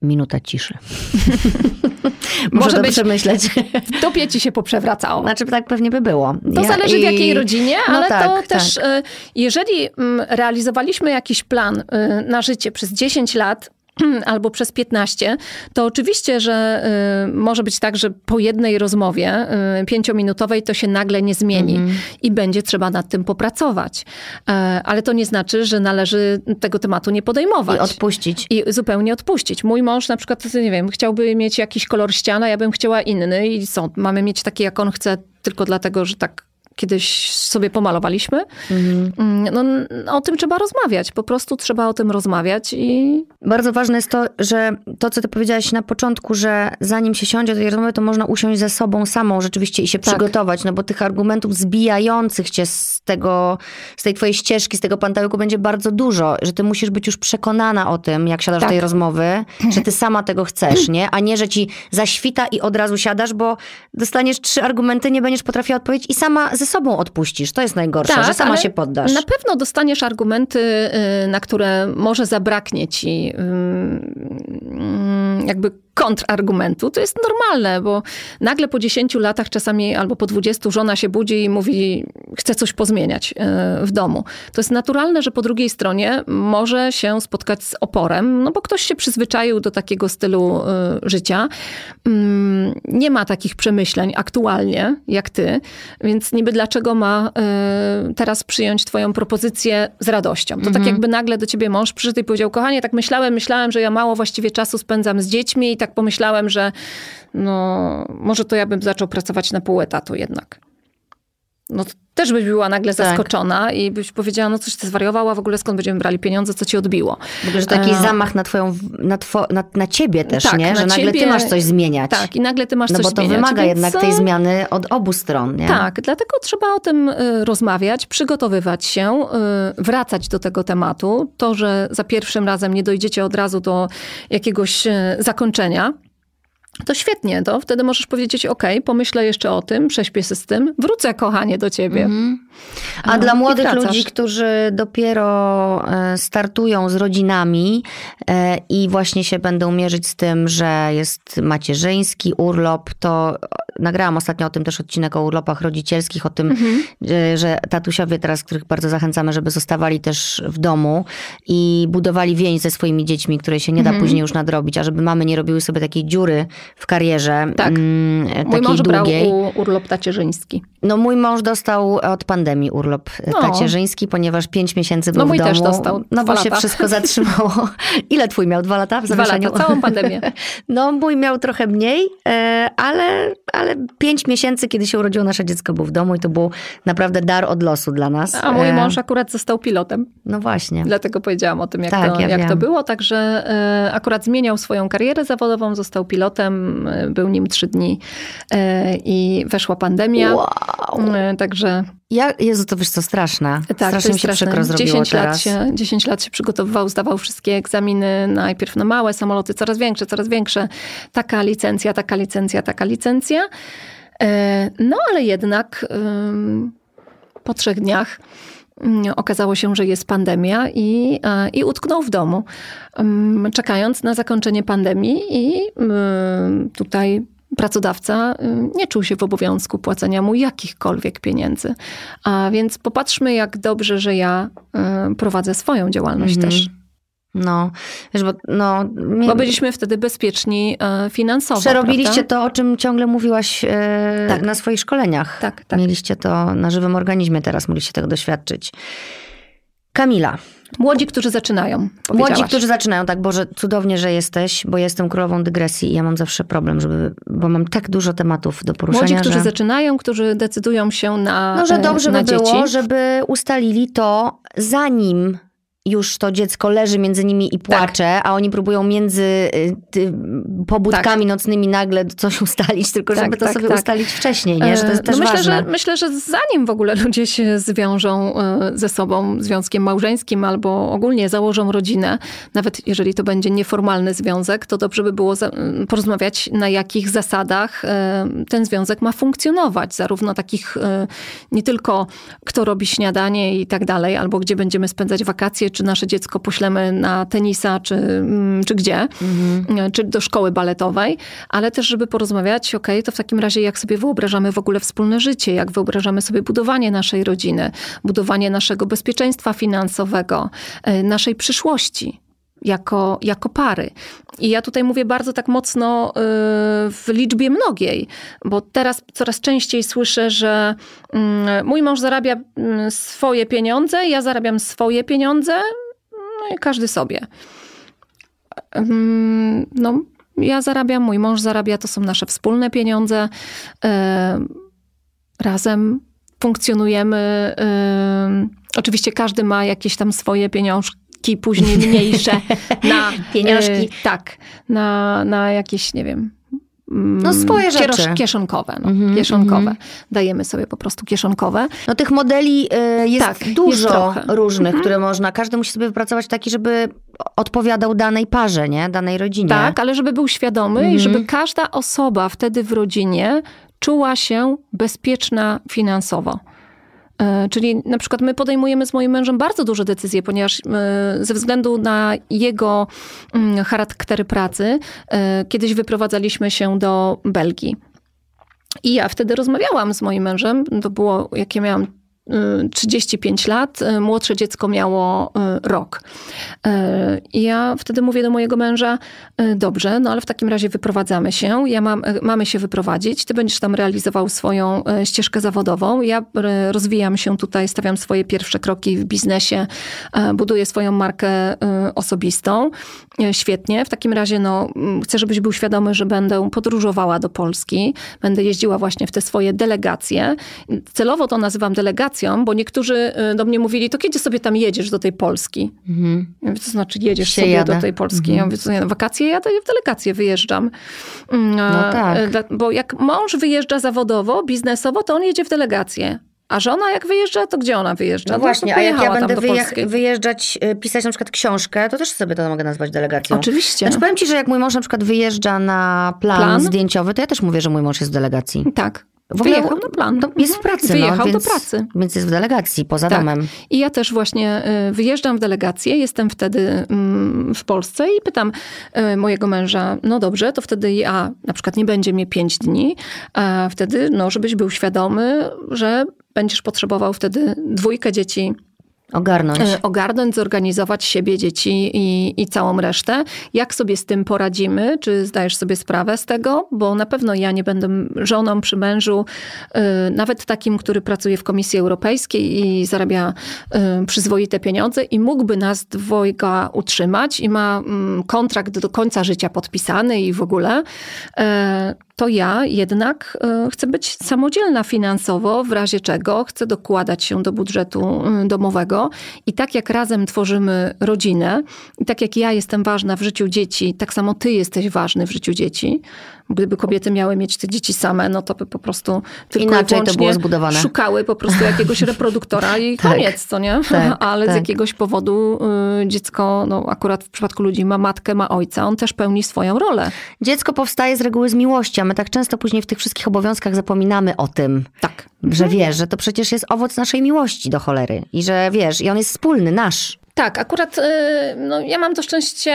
Minuta ciszy. Może być przemyśleć. W topie ci się poprzewracało. Znaczy tak pewnie by było. To ja zależy i... w jakiej rodzinie, no ale tak, to tak. też, e, jeżeli mm, realizowaliśmy jakiś plan e, na życie przez 10 lat, albo przez 15, to oczywiście, że y, może być tak, że po jednej rozmowie y, pięciominutowej to się nagle nie zmieni mm. i będzie trzeba nad tym popracować. E, ale to nie znaczy, że należy tego tematu nie podejmować. I odpuścić. I zupełnie odpuścić. Mój mąż na przykład, nie wiem, chciałby mieć jakiś kolor ściana, ja bym chciała inny i są, mamy mieć taki, jak on chce, tylko dlatego, że tak kiedyś sobie pomalowaliśmy. Mhm. No, o tym trzeba rozmawiać. Po prostu trzeba o tym rozmawiać i... Bardzo ważne jest to, że to, co ty powiedziałaś na początku, że zanim się siądzie do tej rozmowy, to można usiąść ze sobą samą rzeczywiście i się tak. przygotować, no bo tych argumentów zbijających cię z tego, z tej twojej ścieżki, z tego pantałyku będzie bardzo dużo, że ty musisz być już przekonana o tym, jak siadasz tak. do tej rozmowy, że ty sama tego chcesz, nie? A nie, że ci zaświta i od razu siadasz, bo dostaniesz trzy argumenty, nie będziesz potrafiła odpowiedzieć i sama ze sobą odpuścisz. To jest najgorsze, tak, że sama się poddasz. Na pewno dostaniesz argumenty, y, na które może zabraknie ci jakby kontrargumentu. To jest normalne, bo nagle po 10 latach, czasami albo po 20, żona się budzi i mówi, chce coś pozmieniać y, w domu. To jest naturalne, że po drugiej stronie może się spotkać z oporem, no bo ktoś się przyzwyczaił do takiego stylu y, życia. Nie ma takich przemyśleń aktualnie, jak ty, więc niby dlaczego ma y, teraz przyjąć twoją propozycję z radością. To tak mhm. tak jakby nagle do ciebie mąż przyszedł i powiedział, kochanie, tak myślałem, myślałem, że ja mało właściwie czasu spędzam z dziećmi i tak pomyślałem, że no, może to ja bym zaczął pracować na pół etatu jednak no też byś była nagle tak. zaskoczona i byś powiedziała, no coś ty zwariowała, w ogóle skąd będziemy brali pieniądze, co ci odbiło. Ogóle, że taki e... zamach na twoją, na, two, na, na ciebie też, tak, nie? Że nagle ciebie... ty masz coś zmieniać. Tak, i nagle ty masz no coś zmieniać. No bo to wymaga więc... jednak tej zmiany od obu stron, nie? Tak, dlatego trzeba o tym e, rozmawiać, przygotowywać się, e, wracać do tego tematu. To, że za pierwszym razem nie dojdziecie od razu do jakiegoś e, zakończenia, to świetnie, to wtedy możesz powiedzieć, ok, pomyślę jeszcze o tym, prześpię się z tym, wrócę kochanie do ciebie. Mm. A no, dla młodych ludzi, którzy dopiero e, startują z rodzinami e, i właśnie się będą mierzyć z tym, że jest macierzyński urlop, to nagrałam ostatnio o tym też odcinek o urlopach rodzicielskich, o tym, mm-hmm. że tatusiowie teraz, których bardzo zachęcamy, żeby zostawali też w domu i budowali więź ze swoimi dziećmi, której się nie da mm-hmm. później już nadrobić, a żeby mamy nie robiły sobie takiej dziury w karierze. Tak. Mm, mój mąż długiej. brał urlop tacierzyński. No mój mąż dostał od pandemii urlop No. tacierzyński, ponieważ pięć miesięcy był No w mój domu. też dostał No bo dwa się lata. wszystko zatrzymało. Ile twój miał? Dwa lata w Dwa zawieszeniu? lata, całą pandemię. No mój miał trochę mniej, e, ale, ale pięć miesięcy, kiedy się urodziło nasze dziecko, był w domu i to był naprawdę dar od losu dla nas. A mój E, mąż akurat został pilotem. No właśnie. Dlatego powiedziałam o tym, jak, Tak, to, ja jak to było. Także e, akurat zmieniał swoją karierę zawodową, został pilotem, e, był nim trzy dni e, i weszła pandemia. Wow. E, Także Ja, Jezu, to wiesz co, straszne. tak, strasznie mi się straszne. przykro zrobiło 10 lat, teraz. się, 10 lat się przygotowywał, zdawał wszystkie egzaminy, najpierw na małe samoloty, coraz większe, coraz większe. Taka licencja, taka licencja, taka licencja. No ale jednak po trzech dniach okazało się, że jest pandemia i, e, i utknął w domu, ym, czekając na zakończenie pandemii i ym, tutaj pracodawca nie czuł się w obowiązku płacenia mu jakichkolwiek pieniędzy. A więc popatrzmy, jak dobrze, że ja ym, prowadzę swoją działalność Mhm. też. No, wiesz, bo no... Bo byliśmy wtedy bezpieczni e, finansowo. Przerobiliście prawda? to, o czym ciągle mówiłaś e, Tak. na swoich szkoleniach. Tak, tak. Mieliście to na żywym organizmie, teraz mogliście tego doświadczyć. Kamila, Młodzi, którzy zaczynają. młodzi, którzy zaczynają, tak, Boże, cudownie, że jesteś, bo jestem królową dygresji i ja mam zawsze problem, żeby, bo mam tak dużo tematów do poruszenia, Młodzi, którzy że... zaczynają, którzy decydują się na No, że e, dobrze na by było, dzieci. żeby ustalili to zanim już to dziecko leży między nimi i płacze, a oni próbują między y, ty, pobudkami nocnymi nagle coś ustalić, tylko Tak, żeby to tak, sobie tak. ustalić wcześniej, nie? Że to jest E, też no myślę, ważne. że, myślę, że zanim w ogóle ludzie się zwiążą e, ze sobą związkiem małżeńskim albo ogólnie założą rodzinę, nawet jeżeli to będzie nieformalny związek, to dobrze by było porozmawiać, na jakich zasadach e, ten związek ma funkcjonować. Zarówno takich nie tylko kto robi śniadanie i tak dalej, albo gdzie będziemy spędzać wakacje, czy nasze dziecko poślemy na tenisa, czy, mm, czy gdzie, e, czy do szkoły baletowej, ale też, żeby porozmawiać, ok, to w takim razie jak sobie wyobrażamy w ogóle wspólne życie, jak wyobrażamy sobie budowanie naszej rodziny, budowanie naszego bezpieczeństwa finansowego, e, naszej przyszłości. Jako, jako pary. I ja tutaj mówię bardzo tak mocno y, w liczbie mnogiej, bo teraz coraz częściej słyszę, że mm, mój mąż zarabia mm, swoje pieniądze, ja zarabiam swoje pieniądze, no i każdy sobie. Mm, No, ja zarabiam, mój mąż zarabia, to są nasze wspólne pieniądze. E, Razem funkcjonujemy. e, Oczywiście każdy ma jakieś tam swoje pieniążki, później mniejsze na Pieniążki. e, tak, na, na jakieś, nie wiem. mm, No, swoje rzeczy. Kieszonkowe. No, Mhm, kieszonkowe. mhm. Dajemy sobie po prostu kieszonkowe. No tych modeli y, jest Tak, jest dużo. Mhm. różnych, które można, każdy musi sobie wypracować taki, żeby odpowiadał danej parze, nie? Danej rodzinie. Tak, ale żeby był świadomy Mhm. i żeby każda osoba wtedy w rodzinie czuła się bezpieczna finansowo. E, Czyli na przykład my podejmujemy z moim mężem bardzo duże decyzje, ponieważ e, ze względu na jego mm, charakter pracy, e, kiedyś wyprowadzaliśmy się do Belgii. I ja wtedy rozmawiałam z moim mężem, to było, jak ja miałam 35 lat, y, młodsze dziecko miało y, rok. Y, I ja wtedy mówię do mojego męża, dobrze, no ale w takim razie wyprowadzamy się, ja mam, mamy się wyprowadzić, ty będziesz tam realizował swoją ścieżkę zawodową, ja rozwijam się tutaj, stawiam swoje pierwsze kroki w biznesie, buduję swoją markę osobistą. Świetnie, w takim razie no, mm, chcę, żebyś był świadomy, że będę podróżowała do Polski, będę jeździła właśnie w te swoje delegacje. Celowo to nazywam delegacją, bo niektórzy y, do mnie mówili, to kiedy sobie tam jedziesz do tej Polski? Mhm. Ja mówię, to znaczy jedziesz Się sobie jadę. do tej Polski. Ja mówię, co nie, na wakacje jadę, w delegację wyjeżdżam. Mm, No a, tak. e, Bo jak mąż wyjeżdża zawodowo, biznesowo, to on jedzie w delegację. A żona jak wyjeżdża, to gdzie ona wyjeżdża? No właśnie, to a jak ja będę wyjeżdżać, y, pisać na przykład książkę, to też sobie to mogę nazwać delegacją. Oczywiście. Znaczy powiem ci, że jak mój mąż na przykład wyjeżdża na plan, Plan? zdjęciowy, to ja też mówię, że mój mąż jest w delegacji. Tak. W ogóle Wyjechał na plan. To jest w Mhm. pracy, Wyjechał no, więc, do pracy. Więc jest w delegacji, poza Tak. domem. I ja też właśnie y, wyjeżdżam w delegację, jestem wtedy mm, w Polsce i pytam y, mojego męża, no dobrze, to wtedy ja, na przykład nie będzie mnie pięć dni, a wtedy, no żebyś był świadomy, że będziesz potrzebował wtedy dwójkę dzieci Ogarnąć. E, ogarnąć, zorganizować siebie, dzieci i, i całą resztę. Jak sobie z tym poradzimy? Czy zdajesz sobie sprawę z tego? Bo na pewno ja nie będę żoną przy mężu, e, nawet takim, który pracuje w Komisji Europejskiej i zarabia e, przyzwoite pieniądze i mógłby nas dwojga utrzymać i ma kontrakt do końca życia podpisany i w ogóle to ja jednak e, chcę być samodzielna finansowo, w razie czego chcę dokładać się do budżetu e, domowego. I tak jak razem tworzymy rodzinę, i tak jak ja jestem ważna w życiu dzieci, tak samo ty jesteś ważny w życiu dzieci, Gdyby kobiety miały mieć te dzieci same, no to by po prostu tylko Inaczej to było zbudowane. szukały po prostu jakiegoś reproduktora i tak, koniec, co nie? Tak, Ale tak. z jakiegoś powodu y, dziecko, no akurat w przypadku ludzi ma matkę, ma ojca, on też pełni swoją rolę. Dziecko powstaje z reguły z miłości, a my tak często później w tych wszystkich obowiązkach zapominamy o tym. Tak. Że mhm. wiesz, że to przecież jest owoc naszej miłości do cholery. I że wiesz, i on jest wspólny, nasz. Tak, akurat y, no, ja mam to szczęście,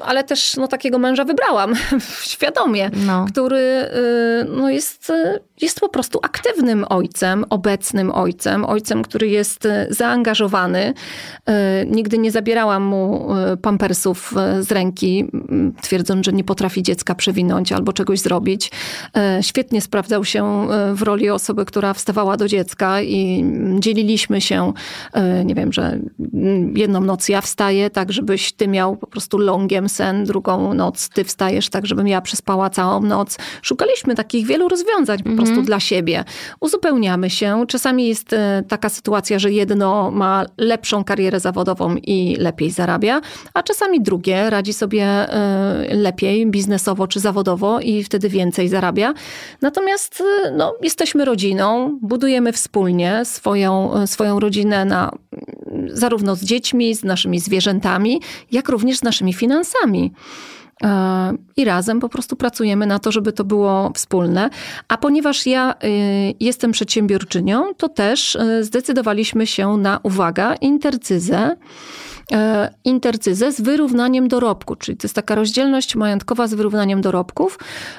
ale też no, takiego męża wybrałam świadomie, no. który y, no, jest, jest po prostu aktywnym ojcem, obecnym ojcem, ojcem, który jest zaangażowany. Y, nigdy nie zabierałam mu pampersów z ręki, twierdząc, że nie potrafi dziecka przewinąć albo czegoś zrobić. Świetnie sprawdzał się w roli osoby, która wstawała do dziecka i dzieliliśmy się, nie wiem, że jedną noc ja wstaję tak, żebyś ty miał po prostu longiem sen, drugą noc ty wstajesz tak, żebym ja przespała całą noc. Szukaliśmy takich wielu rozwiązań po prostu mhm. dla siebie. Uzupełniamy się. Czasami jest e, taka sytuacja, że jedno ma lepszą karierę zawodową i lepiej zarabia, a czasami drugie radzi sobie e, lepiej biznesowo czy zawodowo i wtedy więcej zarabia. Natomiast e, no, jesteśmy rodziną, budujemy wspólnie swoją, swoją rodzinę na zarówno z dziećmi, z naszymi zwierzętami, jak również z naszymi finansami. E, I razem po prostu pracujemy na to, żeby to było wspólne. A ponieważ ja y, jestem przedsiębiorczynią, to też y, zdecydowaliśmy się na, uwaga, intercyzę e, intercyzę z wyrównaniem dorobku, czyli to jest taka rozdzielność majątkowa z wyrównaniem dorobków,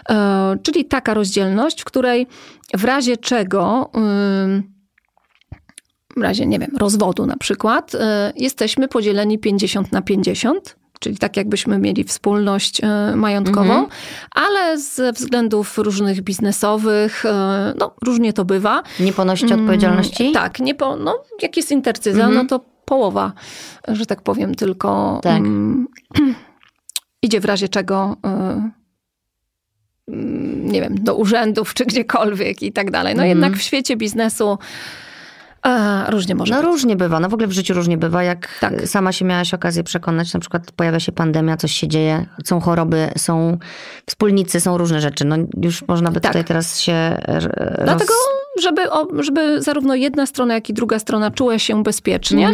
e, czyli taka rozdzielność, w której w razie czego razie, nie wiem, rozwodu na przykład, e, jesteśmy podzieleni 50 na 50 czyli tak jakbyśmy mieli wspólność e, majątkową, mhm. ale ze względów różnych biznesowych, e, no różnie to bywa. Nie ponosicie mm, odpowiedzialności? Tak, nie po, no, jak jest intercyza, mhm. no to połowa, że tak powiem, tylko tak. um, idzie w razie czego um, nie wiem, do urzędów czy gdziekolwiek i tak dalej. No mhm. jednak w świecie biznesu a, różnie może No być. różnie bywa, no w ogóle w życiu różnie bywa. Jak tak. sama się miałaś okazję przekonać, na przykład pojawia się pandemia, coś się dzieje, są choroby, są wspólnicy, są różne rzeczy. No już można by tak. tutaj teraz się roz... Dlatego żeby, żeby zarówno jedna strona, jak i druga strona czuła się bezpiecznie,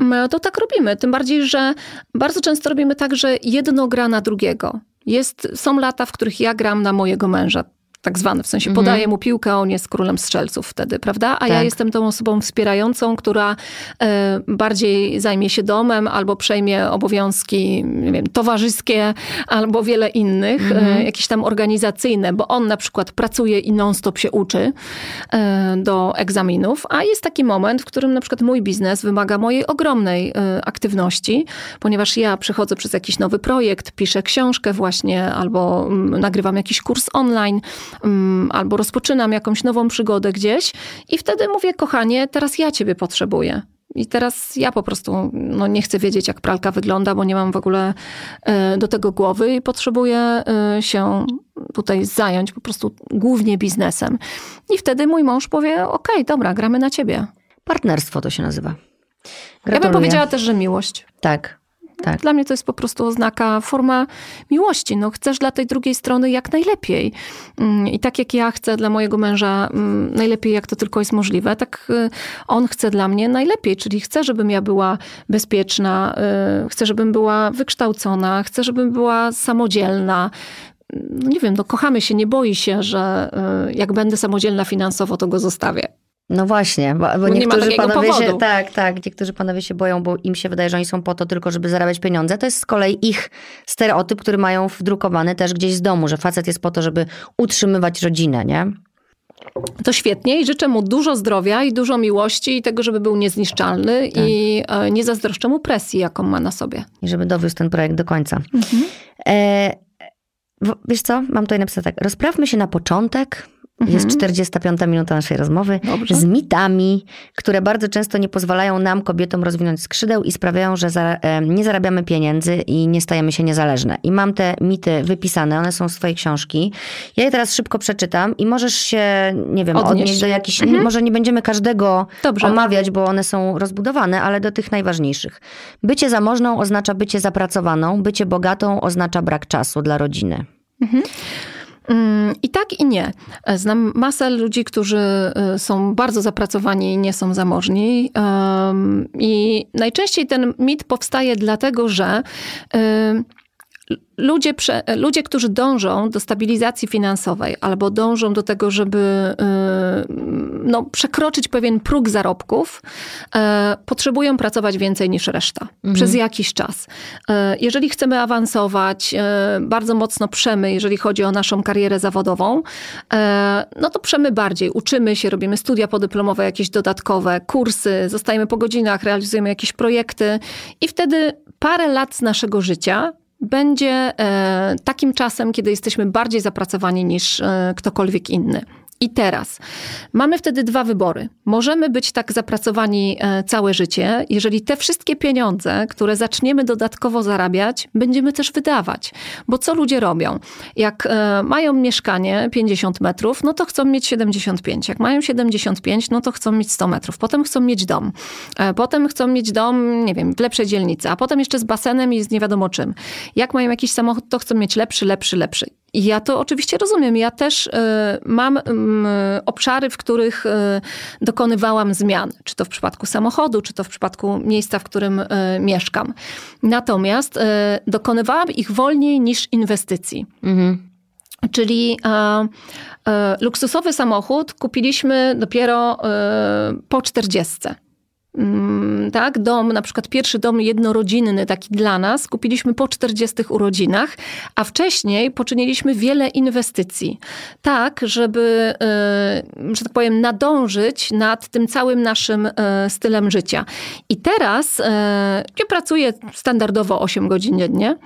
mm. to tak robimy. Tym bardziej, że bardzo często robimy tak, że jedno gra na drugiego. Jest, są lata, w których ja gram na mojego męża tak zwany, w sensie mhm. podaje mu piłkę, on jest królem strzelców wtedy, prawda? A tak. ja jestem tą osobą wspierającą, która e, bardziej zajmie się domem albo przejmie obowiązki, nie wiem, towarzyskie albo wiele innych, e, mhm. jakieś tam organizacyjne, bo on na przykład pracuje i non-stop się uczy e, do egzaminów, a jest taki moment, w którym na przykład mój biznes wymaga mojej ogromnej aktywności, ponieważ ja przechodzę przez jakiś nowy projekt, piszę książkę właśnie albo mm, nagrywam jakiś kurs online, albo rozpoczynam jakąś nową przygodę gdzieś i wtedy mówię, kochanie, teraz ja ciebie potrzebuję. I teraz ja po prostu no, nie chcę wiedzieć, jak pralka wygląda, bo nie mam w ogóle e, do tego głowy i potrzebuję e, się tutaj zająć po prostu głównie biznesem. I wtedy mój mąż powie: OK, dobra, gramy na ciebie. Partnerstwo to się nazywa. Gratuluję. Ja bym powiedziała też, że miłość. Tak. Tak. Dla mnie to jest po prostu oznaka, forma miłości. No, chcesz dla tej drugiej strony jak najlepiej. Mm, I tak jak ja chcę dla mojego męża mm, najlepiej, jak to tylko jest możliwe, tak y, on chce dla mnie najlepiej. Czyli chce, żebym ja była bezpieczna, y, chcę, żebym była wykształcona, chcę, żebym była samodzielna, no nie wiem, no kochamy się, nie boi się, że y, jak będę samodzielna finansowo, to go zostawię. No właśnie, bo, bo niektórzy panowie powodu. się, tak, tak, niektórzy panowie się boją, bo im się wydaje, że oni są po to tylko, żeby zarabiać pieniądze. To jest z kolei ich stereotyp, który mają wdrukowany też gdzieś z domu, że facet jest po to, żeby utrzymywać rodzinę, nie? to świetnie i życzę mu dużo zdrowia i dużo miłości i tego, żeby był niezniszczalny tak. i e, nie zazdroszczę mu presji, jaką ma na sobie. I żeby dowiózł ten projekt do końca. Mhm. E, wiesz co, mam tutaj napisane tak. Rozprawmy się na początek, jest 45 mhm. minuta naszej rozmowy Dobrze. z mitami, które bardzo często nie pozwalają nam, kobietom, rozwinąć skrzydeł i sprawiają, że za, nie zarabiamy pieniędzy i nie stajemy się niezależne. I mam te mity wypisane, one są z twojej książki. Ja je teraz szybko przeczytam i możesz się, nie wiem, odnieść, odnieść do jakichś, mhm. może nie będziemy każdego Dobrze. omawiać, bo one są rozbudowane, ale do tych najważniejszych. Bycie zamożną oznacza bycie zapracowaną, bycie bogatą oznacza brak czasu dla rodziny. Mhm. Mm, I tak i nie. Znam masę ludzi, którzy y, są bardzo zapracowani i nie są zamożni. I najczęściej ten mit powstaje dlatego, że ludzie, ludzie, którzy dążą do stabilizacji finansowej albo dążą do tego, żeby y, no, przekroczyć pewien próg zarobków, e, potrzebują pracować więcej niż reszta mhm. przez jakiś czas. E, jeżeli chcemy awansować, bardzo mocno przemy, jeżeli chodzi o naszą karierę zawodową, no to przemy bardziej. Uczymy się, robimy studia podyplomowe, jakieś dodatkowe, kursy, zostajemy po godzinach, realizujemy jakieś projekty i wtedy parę lat z naszego życia będzie e, takim czasem, kiedy jesteśmy bardziej zapracowani niż e, ktokolwiek inny. I teraz mamy wtedy dwa wybory. Możemy być tak zapracowani e, całe życie, jeżeli te wszystkie pieniądze, które zaczniemy dodatkowo zarabiać, będziemy też wydawać. Bo co ludzie robią? Jak e, mają mieszkanie 50 metrów, no to chcą mieć 75. Jak mają 75, no to chcą mieć 100 metrów. Potem chcą mieć dom. E, potem chcą mieć dom, nie wiem, w lepszej dzielnicy, a potem jeszcze z basenem i z nie wiadomo czym. Jak mają jakiś samochód, to chcą mieć lepszy, lepszy, lepszy. Ja to oczywiście rozumiem. Ja też y, mam y, obszary, w których y, dokonywałam zmian. Czy to w przypadku samochodu, czy to w przypadku miejsca, w którym mieszkam. Natomiast dokonywałam ich wolniej niż inwestycji. Mhm. Czyli e, e, luksusowy samochód kupiliśmy dopiero e, po 40. Mm, tak, dom, na przykład pierwszy dom jednorodzinny, taki dla nas, kupiliśmy po 40 urodzinach, a wcześniej poczyniliśmy wiele inwestycji, tak, żeby, e, że tak powiem, nadążyć nad tym całym naszym e, stylem życia. I teraz e, ja pracuję standardowo 8 godzin dziennie,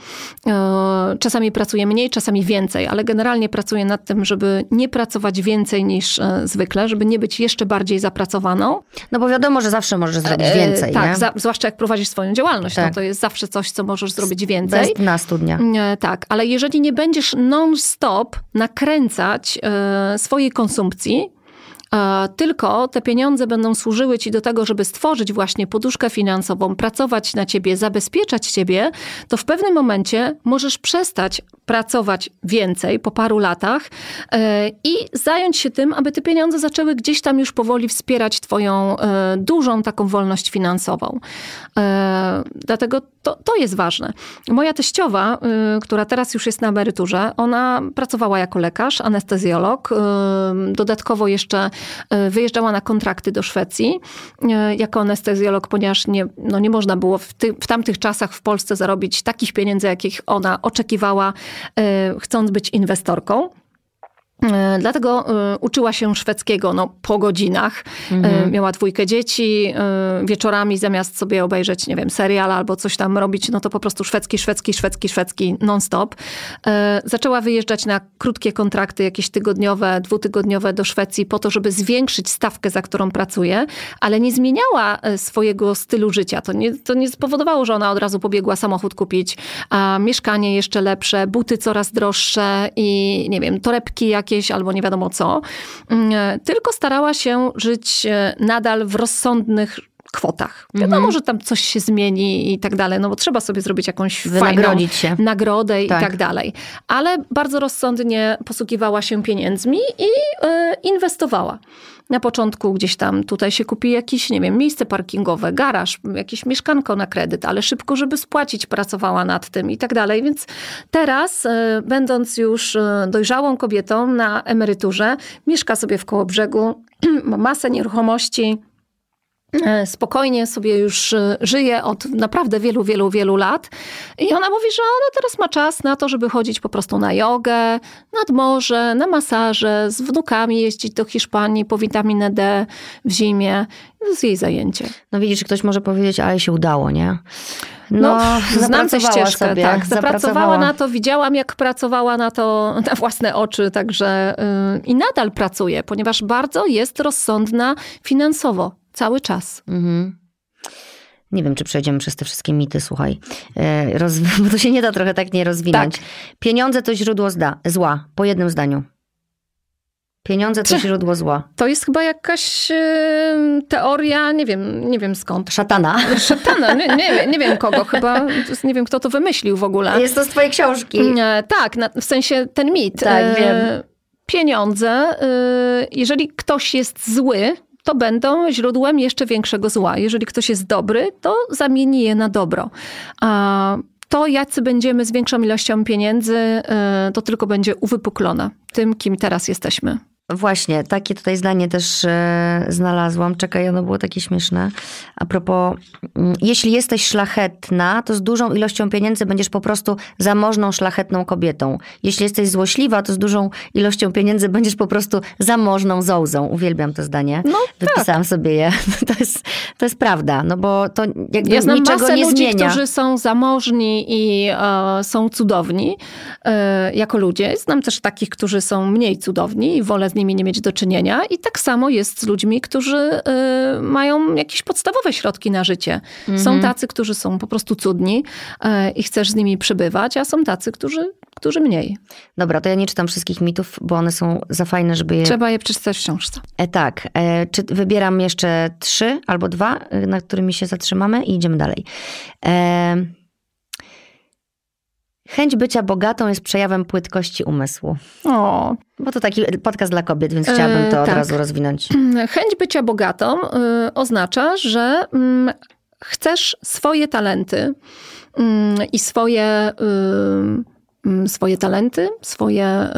czasami pracuję mniej, czasami więcej, ale generalnie pracuję nad tym, żeby nie pracować więcej niż zwykle, żeby nie być jeszcze bardziej zapracowaną. No bo wiadomo, że zawsze możesz zrobić e, więcej. tak, za, zwłaszcza jak prowadzisz swoją działalność, no tak. no to jest zawsze coś, co możesz zrobić więcej. Bez na studnia. E, tak, ale jeżeli nie będziesz non-stop nakręcać e, swojej konsumpcji, tylko te pieniądze będą służyły ci do tego, żeby stworzyć właśnie poduszkę finansową, pracować na ciebie, zabezpieczać ciebie, to w pewnym momencie możesz przestać pracować więcej po paru latach e, i zająć się tym, aby te pieniądze zaczęły gdzieś tam już powoli wspierać twoją e, dużą taką wolność finansową. E, dlatego to, to jest ważne. Moja teściowa, która teraz już jest na emeryturze, ona pracowała jako lekarz, anestezjolog, dodatkowo jeszcze wyjeżdżała na kontrakty do Szwecji jako anestezjolog, ponieważ nie, no nie można było w, ty, w tamtych czasach w Polsce zarobić takich pieniędzy, jakich ona oczekiwała chcąc być inwestorką. E, dlatego e, uczyła się szwedzkiego no, po godzinach. Mhm. Miała dwójkę dzieci. Wieczorami zamiast sobie obejrzeć, nie wiem, serial albo coś tam robić, no to po prostu szwedzki, szwedzki, szwedzki, szwedzki non-stop. Zaczęła wyjeżdżać na krótkie kontrakty, jakieś tygodniowe, dwutygodniowe do Szwecji po to, żeby zwiększyć stawkę, za którą pracuje, ale nie zmieniała swojego stylu życia. To nie, to nie spowodowało, że ona od razu pobiegła samochód kupić, a mieszkanie jeszcze lepsze, buty coraz droższe i nie wiem, torebki jak jakieś albo nie wiadomo co, mm, tylko starała się żyć e, nadal w rozsądnych kwotach. Wiadomo, mhm. że tam coś się zmieni i tak dalej, no bo trzeba sobie zrobić jakąś fajną się. nagrodę tak. i tak dalej. Ale bardzo rozsądnie posługiwała się pieniędzmi i y, inwestowała. Na początku gdzieś tam tutaj się kupi jakieś, nie wiem, miejsce parkingowe, garaż, jakieś mieszkanko na kredyt, ale szybko, żeby spłacić, pracowała nad tym i tak dalej. Więc teraz, y, będąc już y, dojrzałą kobietą na emeryturze, mieszka sobie w koło brzegu, ma masę nieruchomości, spokojnie sobie już e, żyje od naprawdę wielu, wielu, wielu lat. I ona mówi, że ona teraz ma czas na to, żeby chodzić po prostu na jogę, nad morze, na masaże, z wnukami jeździć do Hiszpanii po witaminę D w zimie. To jest jej zajęcie. No widzisz, ktoś może powiedzieć, ale się udało, nie? No, no znam tę ścieżkę, sobie, tak. Zapracowała na to, widziałam jak pracowała na to na własne oczy, także yy, i nadal pracuje, ponieważ bardzo jest rozsądna finansowo cały czas. Mhm. Nie wiem, czy przejdziemy przez te wszystkie mity, słuchaj. E, roz... Bo to się nie da trochę tak nie rozwinąć. Tak. Pieniądze to źródło zda... zła, po jednym zdaniu. Pieniądze to źródło zła. To jest chyba jakaś teoria, nie wiem, nie wiem skąd. Szatana. Szatana, nie, nie, nie wiem kogo, chyba nie wiem kto to wymyślił w ogóle. Jest to z twojej książki. E, tak, na, w sensie ten mit. Tak, e, wiem. Pieniądze, jeżeli ktoś jest zły, to będą źródłem jeszcze większego zła. Jeżeli ktoś jest dobry, to zamieni je na dobro. A to, jacy będziemy z większą ilością pieniędzy, y, to tylko będzie uwypuklone tym, kim teraz jesteśmy. Właśnie, takie tutaj zdanie też e, znalazłam. Czekaj, ono było takie śmieszne. A propos, mm, jeśli jesteś szlachetna, to z dużą ilością pieniędzy będziesz po prostu zamożną, szlachetną kobietą. Jeśli jesteś złośliwa, to z dużą ilością pieniędzy będziesz po prostu zamożną zołzą. Uwielbiam to zdanie. No, Wypisałam tak. sobie je. To jest, to jest prawda, no bo to jakby ja znam niczego masę nie ludzi, zmienia. którzy są zamożni i e, są cudowni e, jako ludzie. Znam też takich, którzy są mniej cudowni i wolę z nimi nie mieć do czynienia. I tak samo jest z ludźmi, którzy y, mają jakieś podstawowe środki na życie. Mhm. Są tacy, którzy są po prostu cudni y, i chcesz z nimi przebywać, a są tacy, którzy, którzy mniej. Dobra, to ja nie czytam wszystkich mitów, bo one są za fajne, żeby je... Trzeba je przeczytać w książce. E, tak. E, czy wybieram jeszcze trzy albo dwa, y, na którymi się zatrzymamy i idziemy dalej. E, Chęć bycia bogatą jest przejawem płytkości umysłu. O. Bo to taki podcast dla kobiet, więc chciałabym to e, od tak. razu rozwinąć. Chęć bycia bogatą y, oznacza, że y, chcesz swoje talenty y, i swoje Mm, swoje talenty, swoje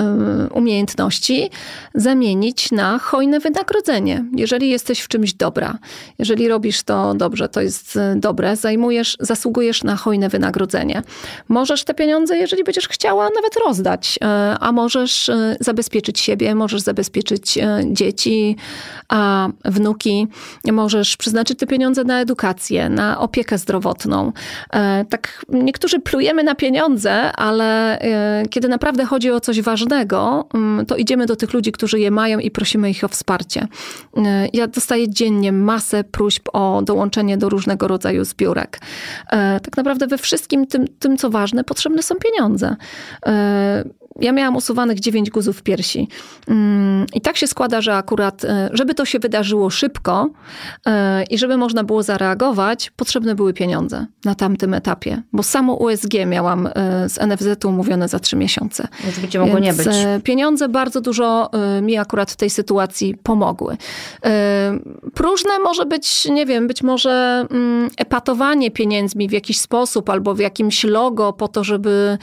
y, umiejętności zamienić na hojne wynagrodzenie. Jeżeli jesteś w czymś dobra, jeżeli robisz to dobrze, to jest y, dobre, zajmujesz, zasługujesz na hojne wynagrodzenie. Możesz te pieniądze, jeżeli będziesz chciała, nawet rozdać, y, a możesz zabezpieczyć siebie, możesz zabezpieczyć dzieci, a wnuki, możesz przeznaczyć te pieniądze na edukację, na opiekę zdrowotną. Tak, niektórzy plujemy na pieniądze, ale E, kiedy naprawdę chodzi o coś ważnego, mm, to idziemy do tych ludzi, którzy je mają i prosimy ich o wsparcie. E, ja dostaję dziennie masę próśb o dołączenie do różnego rodzaju zbiórek. E, tak naprawdę we wszystkim tym, tym co ważne, potrzebne są pieniądze ja miałam usuwanych dziewięć guzów piersi. Mm, I tak się składa, że akurat, e, żeby to się wydarzyło szybko e, i żeby można było zareagować, potrzebne były pieniądze na tamtym etapie. Bo samo USG miałam e, z NFZ-u umówione za trzy miesiące. Więc by mogło nie być. Pieniądze bardzo dużo mi akurat w tej sytuacji pomogły. Próżne może być, nie wiem, być może mm, epatowanie pieniędzmi w jakiś sposób albo w jakimś logo po to, żeby,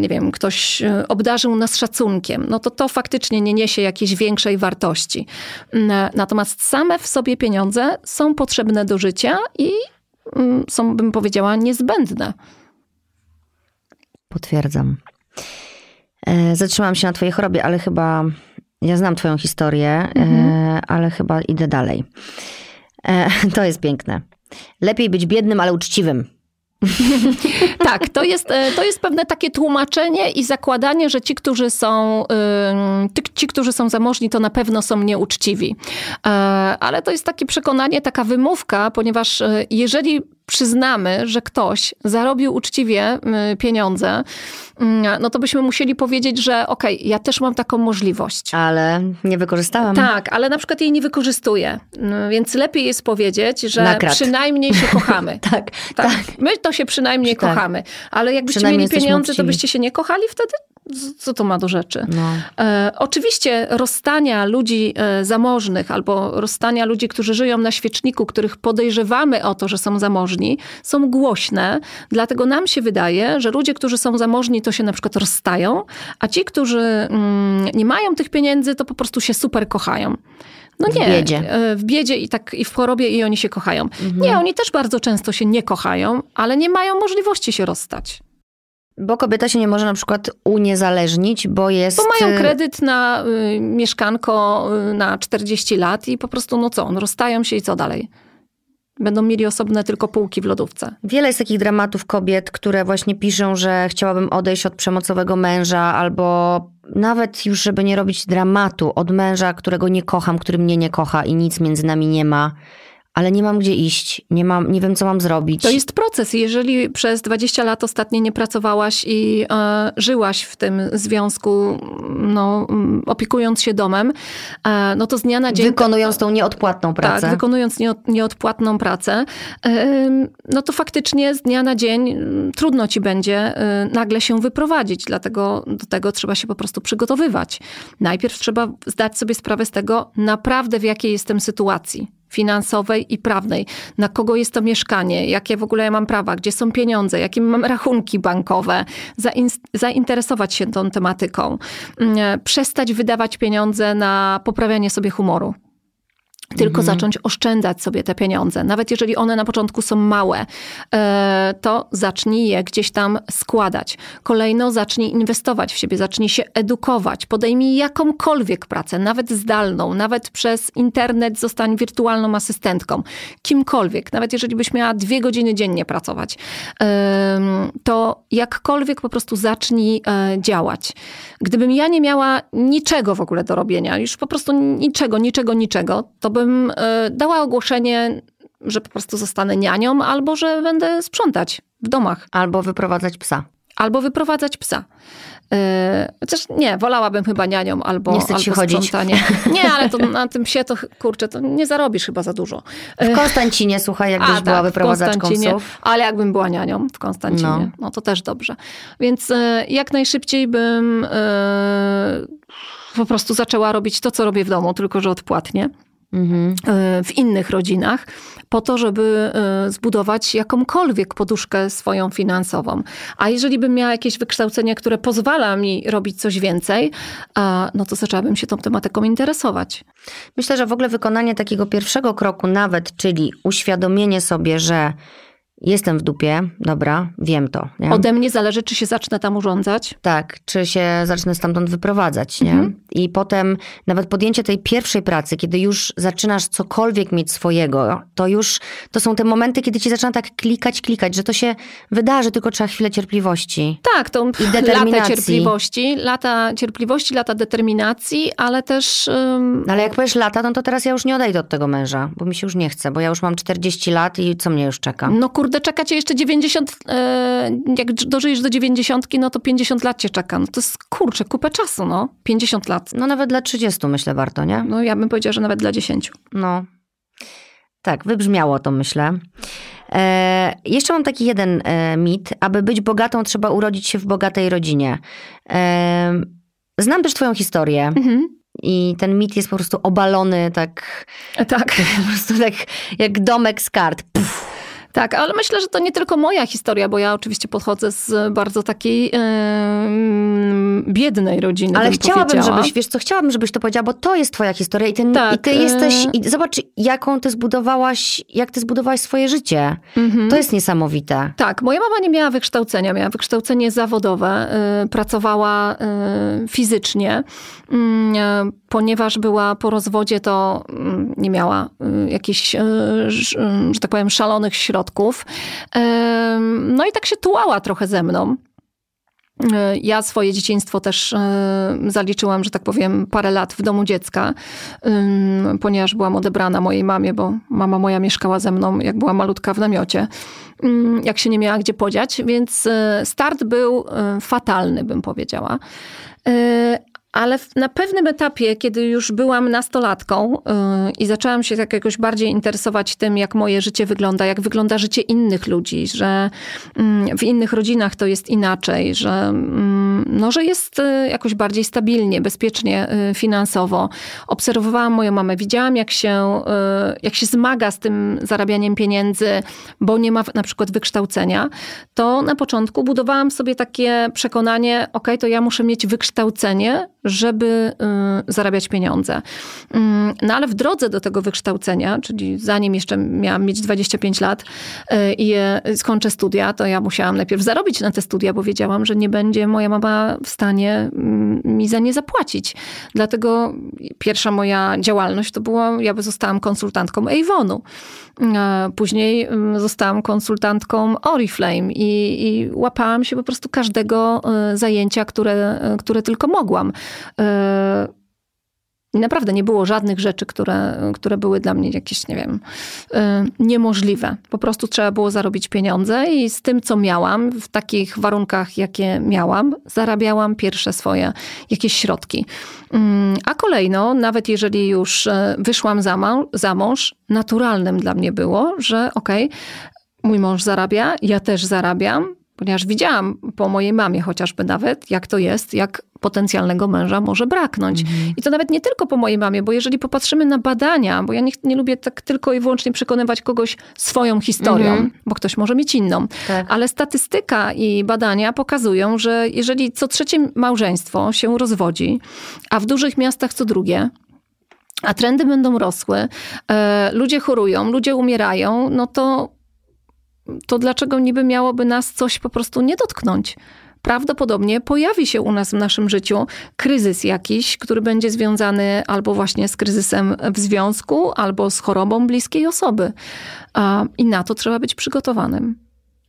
nie wiem, ktoś E, obdarzył nas szacunkiem, no to to faktycznie nie niesie jakiejś większej wartości. Mm, natomiast same w sobie pieniądze są potrzebne do życia i mm, są, bym powiedziała, niezbędne. Potwierdzam. E, zatrzymałam się na twojej chorobie, ale chyba ja znam twoją historię, e, mhm. ale chyba idę dalej. To jest piękne. Lepiej być biednym, ale uczciwym. tak, to jest, e, to jest pewne takie tłumaczenie i zakładanie, że ci, którzy są, ci, którzy są zamożni, to na pewno są nieuczciwi. E, ale to jest takie przekonanie, taka wymówka, ponieważ e, jeżeli przyznamy, że ktoś zarobił uczciwie pieniądze, mm, no to byśmy musieli powiedzieć, że okej, okay, ja też mam taką możliwość. Ale nie wykorzystałam. Tak, ale na przykład jej nie wykorzystuję. No, więc lepiej jest powiedzieć, że przynajmniej się kochamy. tak, tak, tak. My to się przynajmniej tak. kochamy. Ale jakbyście mieli pieniądze, to byście się nie kochali wtedy? Co to ma do rzeczy? No. E, oczywiście rozstania ludzi e, zamożnych albo rozstania ludzi, którzy żyją na świeczniku, których podejrzewamy o to, że są zamożni, są głośne. Dlatego nam się wydaje, że ludzie, którzy są zamożni, to się na przykład rozstają, a ci, którzy mm, nie mają tych pieniędzy, to po prostu się super kochają. No w nie, biedzie. e, w biedzie i tak i w chorobie i oni się kochają. Nie, oni też bardzo często się nie kochają, ale nie mają możliwości się rozstać. Bo kobieta się nie może na przykład uniezależnić, bo jest... Bo mają y, kredyt na y, mieszkanko y, na 40 lat i po prostu, no co, no rozstają się i co dalej? Będą mieli osobne tylko półki w lodówce. Wiele jest takich dramatów kobiet, które właśnie piszą, że chciałabym odejść od przemocowego męża, albo nawet już, żeby nie robić dramatu od męża, którego nie kocham, który mnie nie kocha i nic między nami nie ma, ale nie mam gdzie iść, nie, mam, nie wiem, co mam zrobić. To jest proces. Jeżeli przez 20 lat ostatnio nie pracowałaś i e, żyłaś w tym związku, no, opiekując się domem, e, no to z dnia na dzień... Wykonując tą nieodpłatną pracę. Tak, wykonując nieod, nieodpłatną pracę, em, no to faktycznie z dnia na dzień trudno ci będzie y, nagle się wyprowadzić, dlatego do tego trzeba się po prostu przygotowywać. Najpierw trzeba zdać sobie sprawę z tego, naprawdę w jakiej jestem sytuacji finansowej i prawnej, na kogo jest to mieszkanie, jakie w ogóle ja mam prawa, gdzie są pieniądze, jakie mam rachunki bankowe, zain- zainteresować się tą tematyką, Mm, przestać wydawać pieniądze na poprawianie sobie humoru tylko zacząć oszczędzać sobie te pieniądze. Nawet jeżeli one na początku są małe, e, to zacznij je gdzieś tam składać. Kolejno zacznij inwestować w siebie, zacznij się edukować, podejmij jakąkolwiek pracę, nawet zdalną, nawet przez internet zostań wirtualną asystentką, kimkolwiek, nawet jeżeli byś miała dwie godziny dziennie pracować, em, to jakkolwiek po prostu zacznij e, działać. Gdybym ja nie miała niczego w ogóle do robienia, już po prostu niczego, niczego, niczego, to bym e, dała ogłoszenie, że po prostu zostanę nianią albo że będę sprzątać w domach. Albo wyprowadzać psa. Albo wyprowadzać psa. Yy, Chociaż nie, wolałabym chyba nianią albo, Nie albo chodzić. sprzątanie. Nie, ale to na tym psie to kurczę, to nie zarobisz chyba za dużo. W Konstancinie, słuchaj, jakbyś A, była tak, wyprowadzaczką psów. Ale jakbym była nianią w Konstancinie, No. no, to też dobrze. Więc e, jak najszybciej bym e, po prostu zaczęła robić to, co robię w domu, tylko że odpłatnie. Mhm. e, w innych rodzinach, po to, żeby e, zbudować jakąkolwiek poduszkę swoją finansową. A jeżeli bym miała jakieś wykształcenie, które pozwala mi robić coś więcej, no to zaczęłabym się tą tematyką interesować. Myślę, że w ogóle wykonanie takiego pierwszego kroku nawet, czyli uświadomienie sobie, że jestem w dupie, dobra, wiem to. Nie? Ode mnie zależy, czy się zacznę tam urządzać. Tak, czy się zacznę stamtąd wyprowadzać, nie? Mhm. I potem nawet podjęcie tej pierwszej pracy, kiedy już zaczynasz cokolwiek mieć swojego, to już to są te momenty, kiedy ci zaczyna tak klikać, klikać, że to się wydarzy, tylko trzeba chwilę cierpliwości. Tak, to lata determinacji. cierpliwości, lata cierpliwości, lata determinacji, ale też No Ale jak powiesz lata, no to teraz ja już nie odejdę od tego męża, bo mi się już nie chce, bo ja już mam 40 lat i co mnie już czeka? No kurde, czeka cię jeszcze 90, e, jak dożyjesz do 90, no to 50 lat cię czeka. No to jest, kurczę, kupę czasu, no. 50 lat. No nawet dla 30 myślę warto, nie? No ja bym powiedziała, że nawet dla 10. No. Tak, wybrzmiało to, myślę. E, jeszcze mam taki jeden e, mit. Aby być bogatą, trzeba urodzić się w bogatej rodzinie. E, znam też twoją historię Mhm. i ten mit jest po prostu obalony tak, Tak, po prostu tak jak domek z kart. Pff. Tak, ale myślę, że to nie tylko moja historia, bo ja oczywiście pochodzę z bardzo takiej em, biednej rodziny, Ale bym chciałabym, żebyś, wiesz co, chciałabym, żebyś to powiedziała, bo to jest twoja historia i, ten, Tak, i ty jesteś, e- i zobacz jaką ty zbudowałaś, jak ty zbudowałaś swoje życie. Mhm. To jest niesamowite. Tak, moja mama nie miała wykształcenia, miała wykształcenie zawodowe, y, pracowała y, fizycznie, Mm, ponieważ była po rozwodzie, to mm, nie miała y, jakichś, y, y, że tak powiem, szalonych środków. No i tak się tułała trochę ze mną. Ja swoje dzieciństwo też zaliczyłam, że tak powiem, parę lat w domu dziecka, ponieważ byłam odebrana mojej mamie, bo mama moja mieszkała ze mną, jak była malutka w namiocie, jak się nie miała gdzie podziać, więc start był fatalny, bym powiedziała. Ale na pewnym etapie, kiedy już byłam nastolatką y, i zaczęłam się tak jakoś bardziej interesować tym, jak moje życie wygląda, jak wygląda życie innych ludzi, że mm, w innych rodzinach to jest inaczej, że mm, no, że jest y, jakoś bardziej stabilnie, bezpiecznie y, finansowo. Obserwowałam moją mamę, widziałam jak się, jak się zmaga z tym zarabianiem pieniędzy, bo nie ma na przykład wykształcenia, to na początku budowałam sobie takie przekonanie, ok, to ja muszę mieć wykształcenie, żeby zarabiać pieniądze. Mm, no ale w drodze do tego wykształcenia, czyli zanim jeszcze miałam mieć 25 lat i skończę studia, to ja musiałam najpierw zarobić na te studia, bo wiedziałam, że nie będzie moja mama w stanie mm, mi za nie zapłacić. Dlatego pierwsza moja działalność to była, ja zostałam konsultantką Avonu. Później mm, zostałam konsultantką Oriflame i, i łapałam się po prostu każdego e, zajęcia, które, które tylko mogłam. I naprawdę nie było żadnych rzeczy, które, które były dla mnie jakieś, nie wiem, y, niemożliwe. Po prostu trzeba było zarobić pieniądze i z tym, co miałam, w takich warunkach, jakie miałam, zarabiałam pierwsze swoje jakieś środki. Mm, a kolejno, nawet jeżeli już y, wyszłam za, mąż, za mąż naturalnym dla mnie było, że okej, okay, mój mąż zarabia, ja też zarabiam, ponieważ widziałam po mojej mamie chociażby nawet, jak to jest, jak potencjalnego męża może braknąć. Mhm. I to nawet nie tylko po mojej mamie, bo jeżeli popatrzymy na badania, bo ja nie, nie lubię tak tylko i wyłącznie przekonywać kogoś swoją historią, mhm. bo ktoś może mieć inną. Tak. Ale statystyka i badania pokazują, że jeżeli co trzecie małżeństwo się rozwodzi, a w dużych miastach co drugie, a trendy będą rosły, e, ludzie chorują, ludzie umierają, no to to dlaczego niby miałoby nas coś po prostu nie dotknąć? Prawdopodobnie pojawi się u nas w naszym życiu kryzys jakiś, który będzie związany albo właśnie z kryzysem w związku, albo z chorobą bliskiej osoby. I na to trzeba być przygotowanym.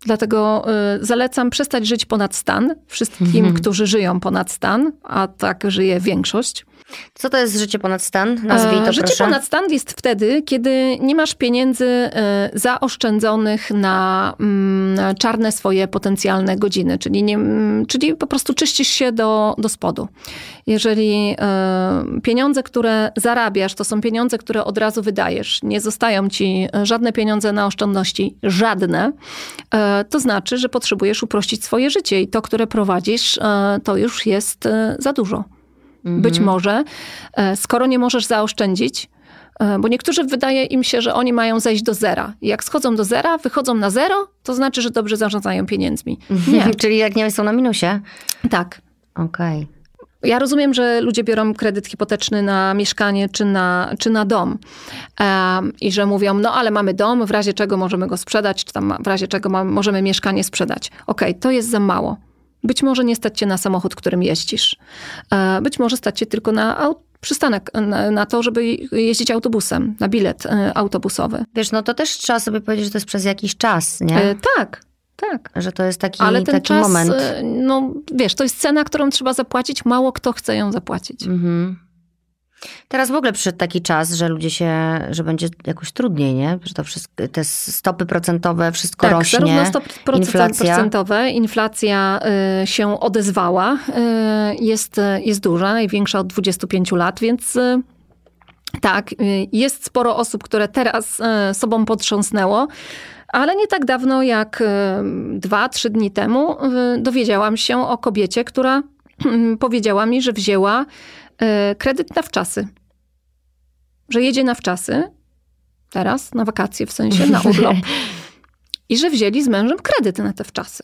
Dlatego y, zalecam przestać żyć ponad stan wszystkim, mhm. którzy żyją ponad stan, a tak żyje większość. Co to jest życie ponad stan? Nazwij to, Życie proszę. ponad stan jest wtedy, kiedy nie masz pieniędzy e, zaoszczędzonych na mm, czarne swoje potencjalne godziny, czyli, nie, mm, czyli po prostu czyścisz się do, do spodu. Jeżeli e, pieniądze, które zarabiasz, to są pieniądze, które od razu wydajesz, nie zostają ci żadne pieniądze na oszczędności, żadne, e, to znaczy, że potrzebujesz uprościć swoje życie i to, które prowadzisz, to już jest za dużo. Mhm. Być może, e, skoro nie możesz zaoszczędzić, e, bo niektórzy wydaje im się, że oni mają zejść do zera. Jak schodzą do zera, wychodzą na zero, to znaczy, że dobrze zarządzają pieniędzmi. Nie. Czyli jak nie są na minusie? Tak. Okej. Okay. Ja rozumiem, że ludzie biorą kredyt hipoteczny na mieszkanie czy na, czy na dom um, i że mówią, no ale mamy dom, w razie czego możemy go sprzedać, czy tam w razie czego ma, możemy mieszkanie sprzedać. Okej, okay, to jest za mało. Być może nie stać cię na samochód, którym jeździsz. E, być może stać cię tylko na przystanek, na, na, to, żeby jeździć autobusem, na bilet e, autobusowy. Wiesz, no to też trzeba sobie powiedzieć, że to jest przez jakiś czas, nie? E, tak. Tak. Że to jest taki, Ale ten taki czas, moment. No wiesz, to jest cena, którą trzeba zapłacić. Mało kto chce ją zapłacić. Mhm. Teraz w ogóle przyszedł taki czas, że ludzie się, że będzie jakoś trudniej, nie? Że to wszystko, te stopy procentowe, wszystko tak, rośnie. zarówno stopy inflacja. procentowe, inflacja y, się odezwała, y, jest, jest duża, największa od 25 lat, więc y, tak, jest sporo osób, które teraz sobą potrząsnęło. Ale nie tak dawno jak y, dwa, trzy dni temu dowiedziałam się o kobiecie, która powiedziała mi, że wzięła kredyt na wczasy. Że jedzie na wczasy, teraz, na wakacje w sensie, na urlop. I że wzięli z mężem kredyt na te wczasy.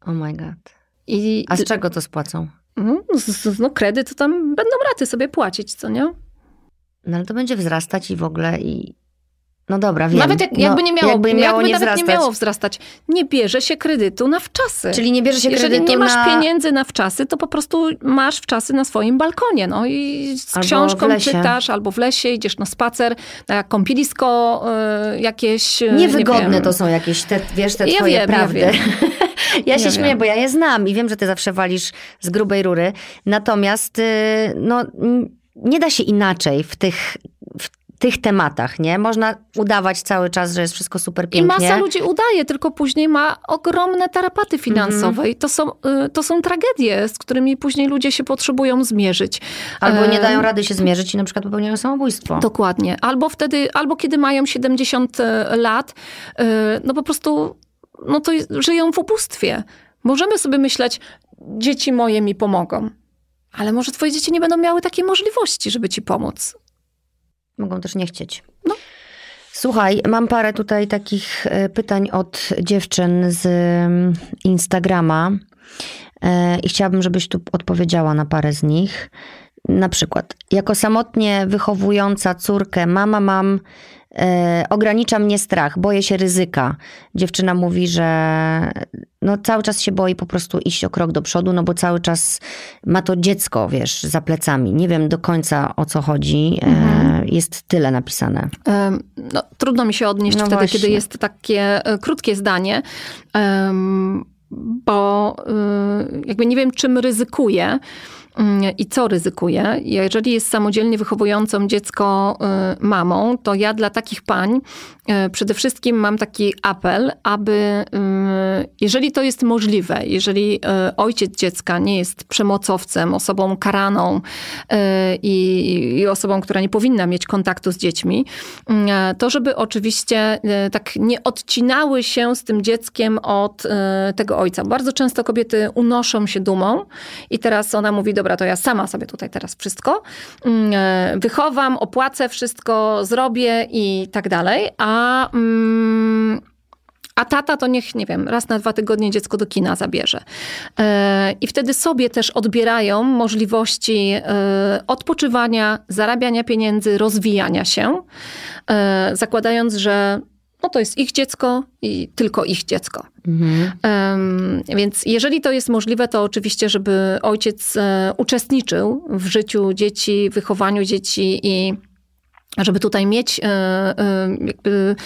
Oh my god. I, A z czego to spłacą? No, no kredyt to tam będą raty sobie płacić, co nie? No ale to będzie wzrastać i w ogóle i no dobra, wiem. Nawet jak, jakby nie miało, jakby miało jakby nie, nawet wzrastać. nie miało wzrastać. Nie bierze się kredytu na wczasy. Czyli nie bierze się Jeżeli kredytu nie masz na... pieniędzy na wczasy, to po prostu masz wczasy na swoim balkonie. No i z albo książką czytasz, albo w lesie, idziesz na spacer, na kąpielisko y, jakieś... Y, Niewygodne nie to są jakieś, te, wiesz, te ja twoje wiem, prawdy. Ja, wiem. ja się ja śmieję, wiem. bo ja je znam i wiem, że ty zawsze walisz z grubej rury. Natomiast y, no nie da się inaczej w tych, tych tematach, nie? Można udawać cały czas, że jest wszystko super pięknie. I masa ludzi udaje, tylko później ma ogromne tarapaty finansowe mm. i to są, y, to są tragedie, z którymi później ludzie się potrzebują zmierzyć. Albo nie dają rady się zmierzyć i na przykład popełniają samobójstwo. Dokładnie. Albo wtedy, albo kiedy mają 70 e, lat, e, no po prostu no to żyją w ubóstwie. Możemy sobie myśleć, dzieci moje mi pomogą. Ale może twoje dzieci nie będą miały takiej możliwości, żeby ci pomóc. Mogą też nie chcieć. No. Słuchaj, mam parę tutaj takich e, pytań od dziewczyn z mm, Instagrama e, i chciałabym, żebyś tu odpowiedziała na parę z nich. Na przykład, jako samotnie wychowująca córkę, mama mam E, ogranicza mnie strach, boję się ryzyka. Dziewczyna mówi, że no, cały czas się boi po prostu iść o krok do przodu, no bo cały czas ma to dziecko, wiesz, za plecami. Nie wiem do końca o co chodzi. E, mhm. Jest tyle napisane. No, trudno mi się odnieść no wtedy, właśnie. kiedy jest takie e, krótkie zdanie. Bo jakby nie wiem, czym ryzykuję. Mm, i co ryzykuje. Jeżeli jest samodzielnie wychowującą dziecko y, mamą, to ja dla takich pań y, przede wszystkim mam taki apel, aby y, jeżeli to jest możliwe, jeżeli ojciec dziecka nie jest przemocowcem, osobą karaną i, i osobą, która nie powinna mieć kontaktu z dziećmi, to żeby oczywiście tak nie odcinały się z tym dzieckiem od tego ojca. Bardzo często kobiety unoszą się dumą i teraz ona mówi, dobra, to ja sama sobie tutaj teraz wszystko mm, e, wychowam, opłacę wszystko, zrobię i tak dalej, a... Mm, a tata to niech, nie wiem, raz na dwa tygodnie dziecko do kina zabierze. E, I wtedy sobie też odbierają możliwości e, odpoczywania, zarabiania pieniędzy, rozwijania się, zakładając, że no to jest ich dziecko i tylko ich dziecko. Mhm. Um, więc jeżeli to jest możliwe, to oczywiście, żeby ojciec e, uczestniczył w życiu dzieci, wychowaniu dzieci i żeby tutaj mieć e, e, jakby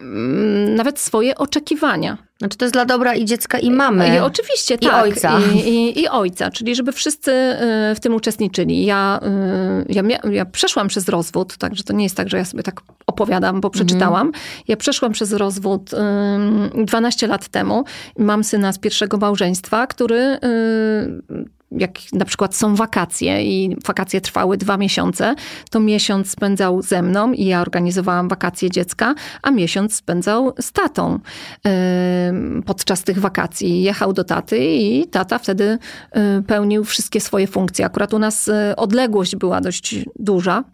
mm, nawet swoje oczekiwania. Znaczy to jest dla dobra i dziecka i mamy. I oczywiście, I tak. Ojca. I, i, I, ojca, czyli żeby wszyscy y, w tym uczestniczyli. Ja, y, ja, ja przeszłam przez rozwód, także to nie jest tak, że ja sobie tak opowiadam, bo przeczytałam. Mhm. Ja przeszłam przez rozwód 12 lat temu. Mam syna z pierwszego małżeństwa, który y, jak na przykład są wakacje i wakacje trwały dwa miesiące, to miesiąc spędzał ze mną i ja organizowałam wakacje dziecka, a miesiąc spędzał z tatą podczas tych wakacji. Jechał do taty i tata wtedy y, pełnił wszystkie swoje funkcje. Akurat u nas y, odległość była dość duża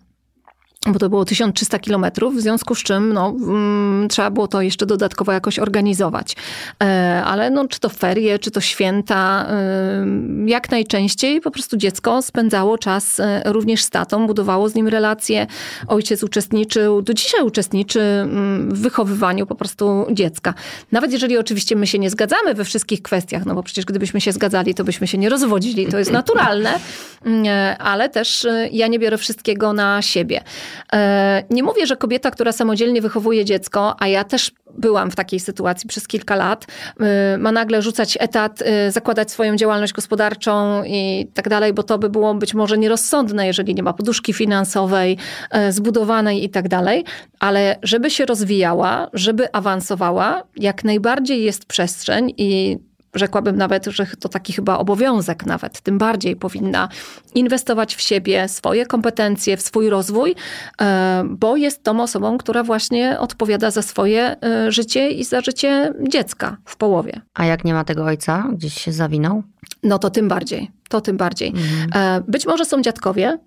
bo to było 1300 kilometrów, w związku z czym no, mm, trzeba było to jeszcze dodatkowo jakoś organizować. E, ale no, czy to ferie, czy to święta, e, jak najczęściej po prostu dziecko spędzało czas e, również z tatą, budowało z nim relacje. Ojciec uczestniczył, do dzisiaj uczestniczy mm, w wychowywaniu po prostu dziecka. Nawet jeżeli oczywiście my się nie zgadzamy we wszystkich kwestiach, no bo przecież gdybyśmy się zgadzali, to byśmy się nie rozwodzili, to jest naturalne, mm, ale też ja nie biorę wszystkiego na siebie. E, nie mówię, że kobieta, która samodzielnie wychowuje dziecko, a ja też byłam w takiej sytuacji przez kilka lat, e, ma nagle rzucać etat, e, zakładać swoją działalność gospodarczą i tak dalej, bo to by było być może nierozsądne, jeżeli nie ma poduszki finansowej zbudowanej i tak dalej, ale żeby się rozwijała, żeby awansowała, jak najbardziej jest przestrzeń i rzekłabym nawet, że to taki chyba obowiązek nawet, tym bardziej powinna inwestować w siebie, swoje kompetencje, w swój rozwój, e, bo jest tą osobą, która właśnie odpowiada za swoje e, życie i za życie dziecka w połowie. A jak nie ma tego ojca, gdzieś się zawinął? No to tym bardziej, to tym bardziej. Mhm. E, być może są dziadkowie,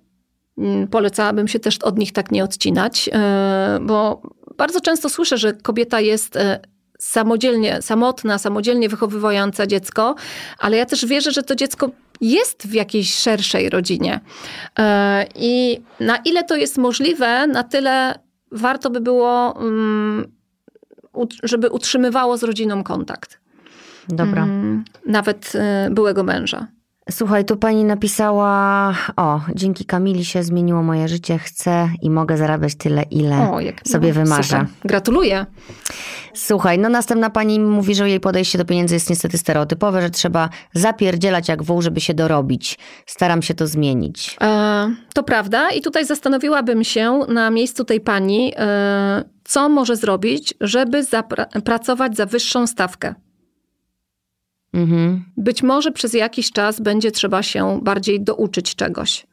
mm, polecałabym się też od nich tak nie odcinać, bo bardzo często słyszę, że kobieta jest samodzielnie, samotna, samodzielnie wychowywująca dziecko, ale ja też wierzę, że to dziecko jest w jakiejś szerszej rodzinie. E, I na ile to jest możliwe, na tyle warto by było, mm, żeby utrzymywało z rodziną kontakt. Dobra. Mm, nawet e, byłego męża. Słuchaj, tu pani napisała: O, dzięki Kamili się zmieniło moje życie. Chcę i mogę zarabiać tyle, ile o, jak, sobie no, wymarzę. Super. Gratuluję. Słuchaj, no następna pani mówi, że jej podejście do pieniędzy jest niestety stereotypowe, że trzeba zapierdzielać jak wół, żeby się dorobić. Staram się to zmienić. E, to prawda i tutaj zastanowiłabym się na miejscu tej pani, e, co może zrobić, żeby pracować za wyższą stawkę. Mhm. Być może przez jakiś czas będzie trzeba się bardziej douczyć czegoś.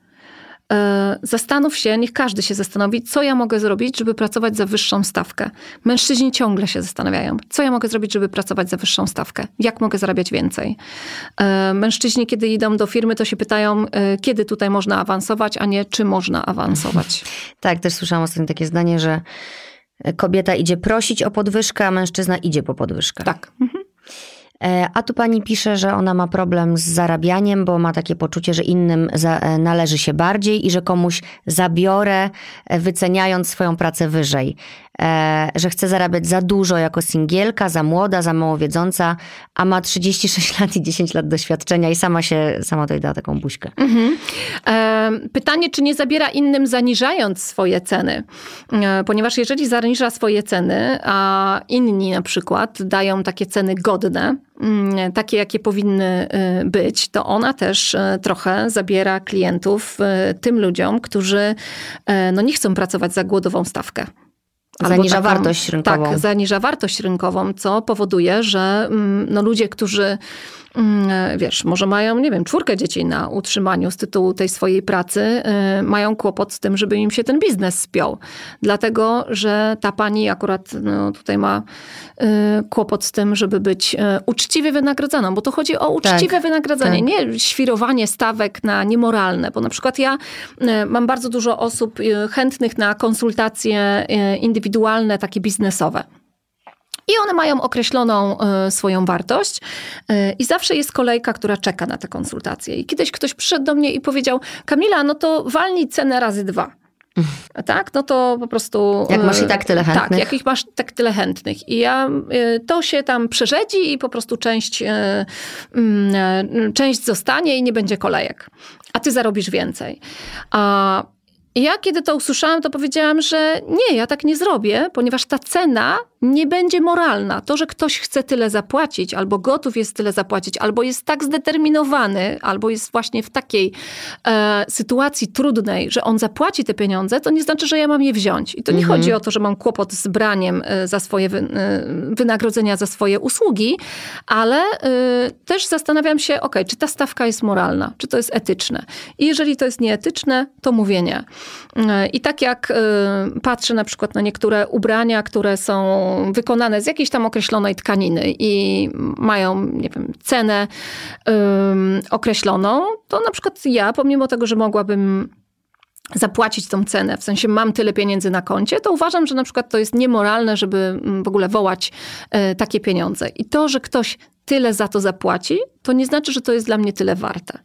e, zastanów się, niech każdy się zastanowi, co ja mogę zrobić, żeby pracować za wyższą stawkę. Mężczyźni ciągle się zastanawiają, co ja mogę zrobić, żeby pracować za wyższą stawkę, jak mogę zarabiać więcej. E, mężczyźni, kiedy idą do firmy, to się pytają, e, kiedy tutaj można awansować, a nie czy można awansować. Tak, też słyszałam ostatnio takie zdanie, że kobieta idzie prosić o podwyżkę, a mężczyzna idzie po podwyżkę. Tak. Mhm. E, a tu pani pisze, że ona ma problem z zarabianiem, bo ma takie poczucie, że innym e, należy się bardziej i że komuś zabiorę, e, wyceniając swoją pracę wyżej. E, że chce zarabiać za dużo jako singielka, za młoda, za mało wiedząca, a ma 36 lat i 10 lat doświadczenia i sama się, sama da taką buźkę. Mhm. E, pytanie, czy nie zabiera innym zaniżając swoje ceny? E, ponieważ jeżeli zaniża swoje ceny, a inni na przykład dają takie ceny godne, mm, takie jakie powinny być, to ona też trochę zabiera klientów tym ludziom, którzy no, nie chcą pracować za głodową stawkę. Zaniża taką, wartość rynkową. Tak, zaniża wartość rynkową, co powoduje, że mm, no, ludzie, którzy wiesz, może mają, nie wiem, czwórkę dzieci na utrzymaniu z tytułu tej swojej pracy, y, mają kłopot z tym, żeby im się ten biznes spiął. Dlatego, że ta pani akurat no, tutaj ma y, kłopot z tym, żeby być uczciwie wynagradzaną, bo to chodzi o uczciwe tak, wynagradzanie, tak. nie świrowanie stawek na niemoralne, bo na przykład ja mam bardzo dużo osób chętnych na konsultacje indywidualne, takie biznesowe. I one mają określoną e, swoją wartość e, i zawsze jest kolejka, która czeka na te konsultacje. I kiedyś ktoś przyszedł do mnie i powiedział, Kamila, no to walnij cenę razy dwa. Tak, no to po prostu. Jak masz i tak tyle chętnych. Tak, jak ich masz tak tyle chętnych. I ja e, to się tam przerzedzi i po prostu część, mm, część zostanie i nie będzie kolejek. A ty zarobisz więcej. A ja kiedy to usłyszałam, to powiedziałam, że nie, ja tak nie zrobię, ponieważ ta cena nie będzie moralna. To, że ktoś chce tyle zapłacić, albo gotów jest tyle zapłacić, albo jest tak zdeterminowany, albo jest właśnie w takiej e, sytuacji trudnej, że on zapłaci te pieniądze, to nie znaczy, że ja mam je wziąć. I to nie mhm. chodzi o to, że mam kłopot z braniem e, za swoje wy, e, wynagrodzenia za swoje usługi, ale e, też zastanawiam się, ok, czy ta stawka jest moralna, czy to jest etyczne. I jeżeli to jest nieetyczne, to mówię nie. E, I tak jak e, patrzę na przykład na niektóre ubrania, które są wykonane z jakiejś tam określonej tkaniny i mają, nie wiem, cenę określoną, to na przykład ja, pomimo tego, że mogłabym zapłacić tą cenę, w sensie mam tyle pieniędzy na koncie, to uważam, że na przykład to jest niemoralne, żeby mm, w ogóle wołać e, takie pieniądze. I to, że ktoś tyle za to zapłaci, to nie znaczy, że to jest dla mnie tyle warte.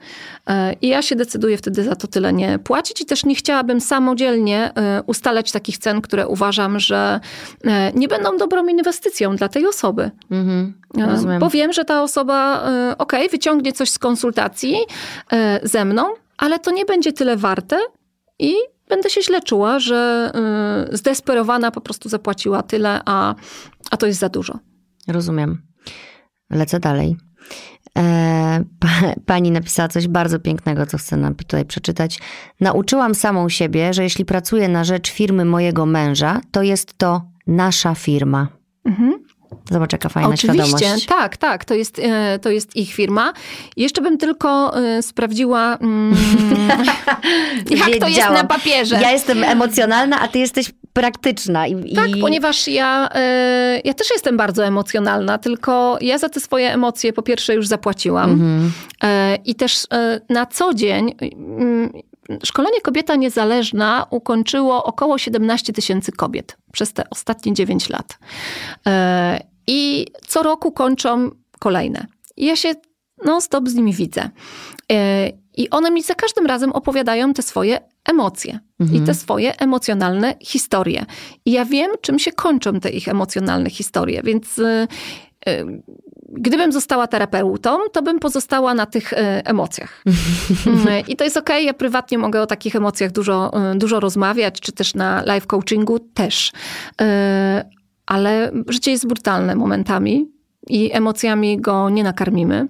E, I ja się decyduję wtedy za to tyle nie płacić i też nie chciałabym samodzielnie e, ustalać takich cen, które uważam, że nie będą dobrą inwestycją dla tej osoby. Mhm, bo wiem, że ta osoba, ok, wyciągnie coś z konsultacji ze mną, ale to nie będzie tyle warte, i będę się źle czuła, że zdesperowana po prostu zapłaciła tyle, a, a to jest za dużo. Rozumiem. Lecę dalej. E, pani napisała coś bardzo pięknego, co chcę nam tutaj przeczytać. Nauczyłam samą siebie, że jeśli pracuję na rzecz firmy mojego męża, to jest to nasza firma. Mhm. Zobacz, jaka fajna Oczywiście, świadomość. tak, tak, to jest, e, to jest ich firma. Jeszcze bym tylko e, sprawdziła, mm, jak to jest na papierze. Ja jestem emocjonalna, a ty jesteś praktyczna. I, tak, i... ponieważ ja, e, ja też jestem bardzo emocjonalna, tylko ja za te swoje emocje po pierwsze już zapłaciłam. Mhm. I też na co dzień mm, Szkolenie Kobieta Niezależna ukończyło około 17 tysięcy kobiet przez te ostatnie 9 lat. I co roku kończą kolejne. I ja się non-stop z nimi widzę. I one mi za każdym razem opowiadają te swoje emocje mhm. i te swoje emocjonalne historie. I ja wiem, czym się kończą te ich emocjonalne historie, więc e, gdybym została terapeutą, to bym pozostała na tych e, emocjach. Mm, I to jest okej, okay. ja prywatnie mogę o takich emocjach dużo, dużo rozmawiać, czy też na live coachingu też. Ale życie jest brutalne momentami i emocjami go nie nakarmimy.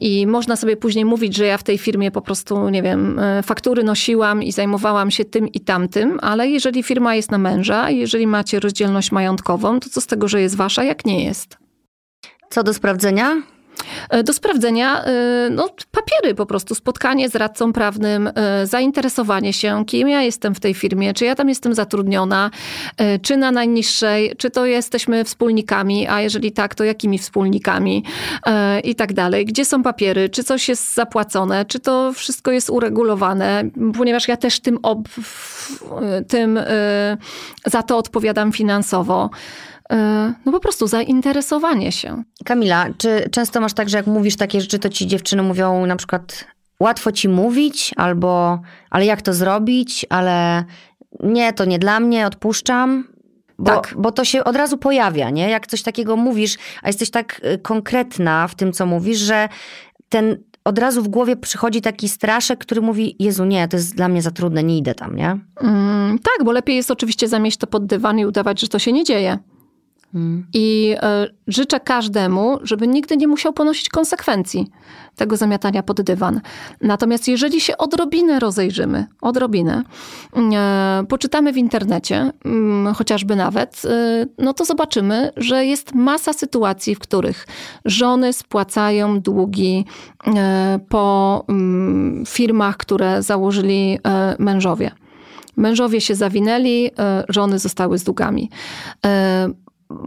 I można sobie później mówić, że ja w tej firmie po prostu, nie wiem, faktury nosiłam i zajmowałam się tym i tamtym, ale jeżeli firma jest na męża, jeżeli macie rozdzielność majątkową, to co z tego, że jest wasza, jak nie jest? Co do sprawdzenia? E, do sprawdzenia e, no, papiery po prostu, spotkanie z radcą prawnym, e, zainteresowanie się, kim ja jestem w tej firmie, czy ja tam jestem zatrudniona, czy na najniższej, czy to jesteśmy wspólnikami, a jeżeli tak, to jakimi wspólnikami i tak dalej. Gdzie są papiery, czy coś jest zapłacone, czy to wszystko jest uregulowane, ponieważ ja też tym, ob, tym za to odpowiadam finansowo. E, no po prostu zainteresowanie się. Kamila, czy często masz tak, że jak mówisz takie rzeczy, to ci dziewczyny mówią na przykład łatwo ci mówić, albo ale jak to zrobić, ale nie, to nie dla mnie, odpuszczam? Bo, tak. bo to się od razu pojawia, nie? Jak coś takiego mówisz, a jesteś tak y, konkretna w tym, co mówisz, że ten od razu w głowie przychodzi taki straszek, który mówi: Jezu, nie, to jest dla mnie za trudne, nie idę tam, nie? Mm, tak, bo lepiej jest oczywiście zamieść to pod dywan i udawać, że to się nie dzieje. I e, życzę każdemu, żeby nigdy nie musiał ponosić konsekwencji tego zamiatania pod dywan. Natomiast jeżeli się odrobinę rozejrzymy, odrobinę, e, poczytamy w internecie, mm, chociażby nawet, e, no to zobaczymy, że jest masa sytuacji, w których żony spłacają długi po mm, firmach, które założyli mężowie. Mężowie się zawinęli, żony zostały z długami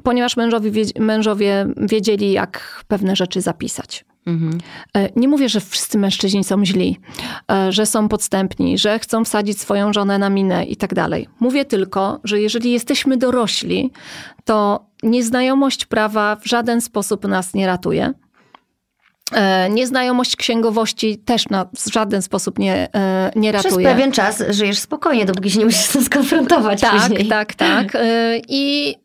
ponieważ mężowie, mężowie wiedzieli, jak pewne rzeczy zapisać. Mhm. Nie mówię, że wszyscy mężczyźni są źli, e, że są podstępni, że chcą wsadzić swoją żonę na minę i tak dalej. Mówię tylko, że jeżeli jesteśmy dorośli, to nieznajomość prawa w żaden sposób nas nie ratuje. E, nieznajomość księgowości też na, w żaden sposób nie, nie ratuje. Przez pewien czas żyjesz spokojnie, dopóki się nie musisz z tym skonfrontować tak, później. Tak, tak, tak. I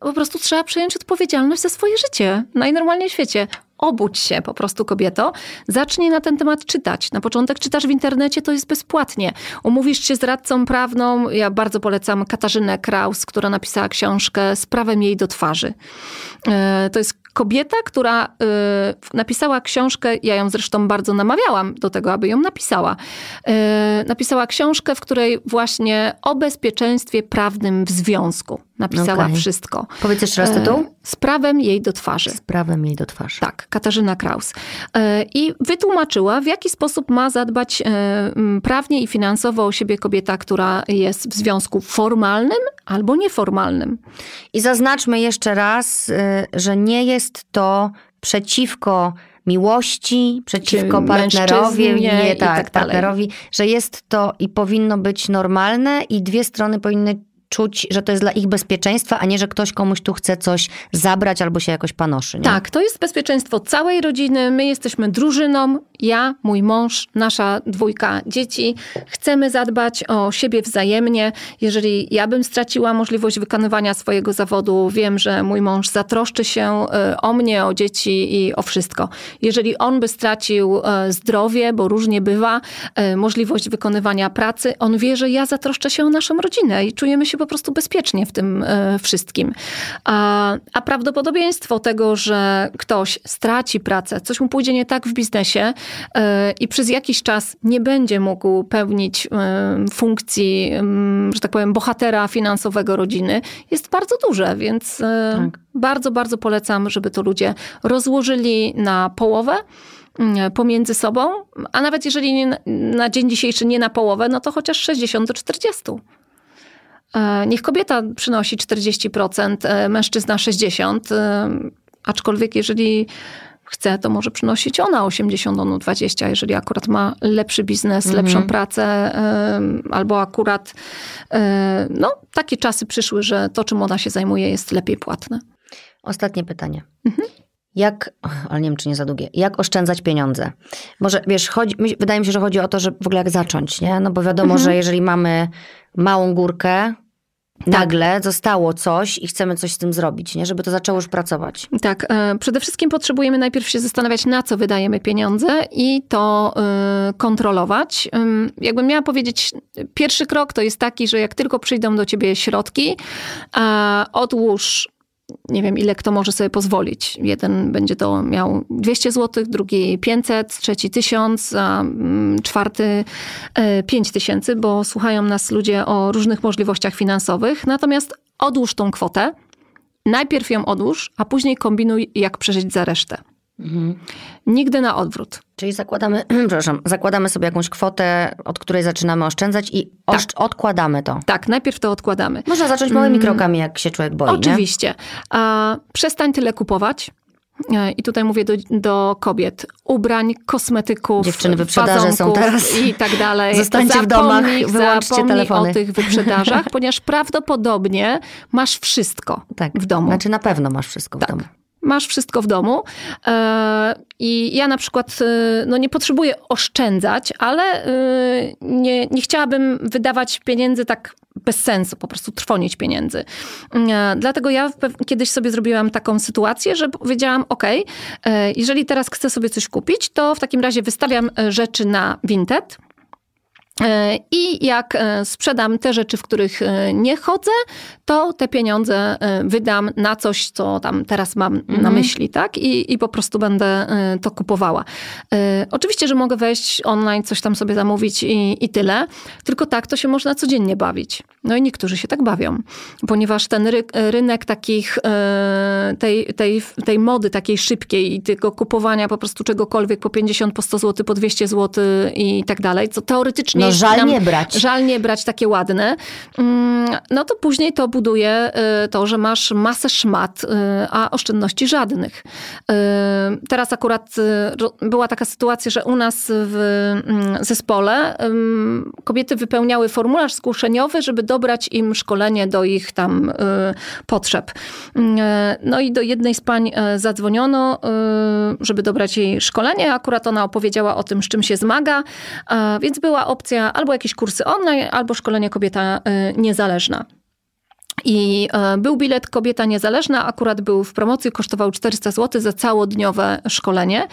po prostu trzeba przejąć odpowiedzialność za swoje życie. Najnormalniej w świecie. Obudź się po prostu kobieto, zacznij na ten temat czytać. Na początek czytasz w internecie, to jest bezpłatnie. Umówisz się z radcą prawną, ja bardzo polecam Katarzynę Kraus, która napisała książkę z prawem jej do twarzy. E, to jest kobieta, która y, napisała książkę, ja ją zresztą bardzo namawiałam do tego, aby ją napisała. Y, napisała książkę, w której właśnie o bezpieczeństwie prawnym w związku napisała okay. wszystko. Powiedz jeszcze raz tytuł. Y, z prawem jej do twarzy. Z prawem jej do twarzy. Tak, Katarzyna Kraus. I wytłumaczyła, w jaki sposób ma zadbać prawnie i finansowo o siebie kobieta, która jest w związku formalnym albo nieformalnym. I zaznaczmy jeszcze raz, że nie jest jest to przeciwko miłości, przeciwko partnerowi, nie, tak, tak partnerowi, że jest to i powinno być normalne i dwie strony powinny czuć, że to jest dla ich bezpieczeństwa, a nie, że ktoś komuś tu chce coś zabrać albo się jakoś panoszy. Nie? Tak, to jest bezpieczeństwo całej rodziny. My jesteśmy drużyną, ja, mój mąż, nasza dwójka dzieci. Chcemy zadbać o siebie wzajemnie. Jeżeli ja bym straciła możliwość wykonywania swojego zawodu, wiem, że mój mąż zatroszczy się e, o mnie, o dzieci i o wszystko. Jeżeli on by stracił e, zdrowie, bo różnie bywa, e, możliwość wykonywania pracy, on wie, że ja zatroszczę się o naszą rodzinę i czujemy się po prostu bezpiecznie w tym wszystkim. A, a prawdopodobieństwo tego, że ktoś straci pracę, coś mu pójdzie nie tak w biznesie, E, i przez jakiś czas nie będzie mógł pełnić e, funkcji, że tak powiem, bohatera finansowego rodziny, jest bardzo duże, więc e, tak. bardzo, bardzo polecam, żeby to ludzie rozłożyli na połowę pomiędzy sobą, a nawet jeżeli nie, na dzień dzisiejszy nie na połowę, no to chociaż 60 do 40. Niech kobieta przynosi 40%, mężczyzna 60%, aczkolwiek jeżeli chce, to może przynosić ona 80, on 20, jeżeli akurat ma lepszy biznes, mhm. lepszą pracę, albo akurat no, takie czasy przyszły, że to, czym ona się zajmuje, jest lepiej płatne. Ostatnie pytanie. Mhm. Jak, ale nie wiem, czy nie za długie, jak oszczędzać pieniądze? Może, wiesz, chodzi, wydaje mi się, że chodzi o to, że w ogóle jak zacząć, nie? No bo wiadomo, mhm. że jeżeli mamy małą górkę. Nagle zostało coś i chcemy coś z tym zrobić, nie? żeby to zaczęło już pracować. Tak. E, przede wszystkim potrzebujemy najpierw się zastanawiać, na co wydajemy pieniądze i to e, kontrolować. Jakbym miała powiedzieć, pierwszy krok to jest taki, że jak tylko przyjdą do ciebie środki, odłóż nie wiem, ile kto może sobie pozwolić. Jeden będzie to miał 200 zł, drugi 500, trzeci 1000, a mm, czwarty 5000, e, bo słuchają nas ludzie o różnych możliwościach finansowych. Natomiast odłóż tą kwotę, najpierw ją odłóż, a później kombinuj, jak przeżyć za resztę. Mhm. Nigdy na odwrót. Czyli zakładamy, przepraszam, zakładamy sobie jakąś kwotę, od której zaczynamy oszczędzać i tak. odkładamy to. Tak, najpierw to odkładamy. Można zacząć małymi mm. krokami, jak się człowiek boi. Oczywiście. A, przestań tyle kupować. E, I tutaj mówię do, do, kobiet. Ubrań, kosmetyków, Dziewczyny, wyprzedaże są teraz. I tak dalej. Zostańcie w domach, wyłączcie telefony. o tych wyprzedażach, ponieważ prawdopodobnie masz wszystko tak. w domu. Znaczy na pewno masz wszystko tak. w domu masz wszystko w domu. E, I ja na przykład e, no nie potrzebuję oszczędzać, ale nie, nie chciałabym wydawać pieniędzy tak bez sensu, po prostu trwonić pieniędzy. E, dlatego ja kiedyś sobie zrobiłam taką sytuację, że powiedziałam, ok, e, jeżeli teraz chcę sobie coś kupić, to w takim razie wystawiam e, rzeczy na Vinted, E, I jak e, sprzedam te rzeczy, w których e, nie chodzę, to te pieniądze wydam na coś, co tam teraz mam mhm. na myśli, tak? I, I po prostu będę to kupowała. Oczywiście, że mogę wejść online, coś tam sobie zamówić i, i tyle, tylko tak to się można codziennie bawić. No i niektórzy się tak bawią, ponieważ ten ry, rynek takich, tej, tej, tej mody takiej szybkiej i tego kupowania po prostu czegokolwiek po 50, po 100 zł, po 200 zł i tak dalej, co teoretycznie no, żal nie brać. Żal nie brać takie ładne. Mm, no to później to buduje y, to, że masz masę szmat, y, a oszczędności żadnych. Y, teraz akurat była taka sytuacja, że u nas w mm, zespole kobiety wypełniały formularz zgłoszeniowy, żeby dobrać im szkolenie do ich tam potrzeb. No i do jednej z pań zadzwoniono, żeby dobrać jej szkolenie. Akurat ona opowiedziała o tym, z czym się zmaga, więc była opcja albo jakieś kursy online, albo szkolenie kobieta y, niezależna. I y, był bilet Kobieta Niezależna, akurat był w promocji, kosztował 400 zł za całodniowe szkolenie.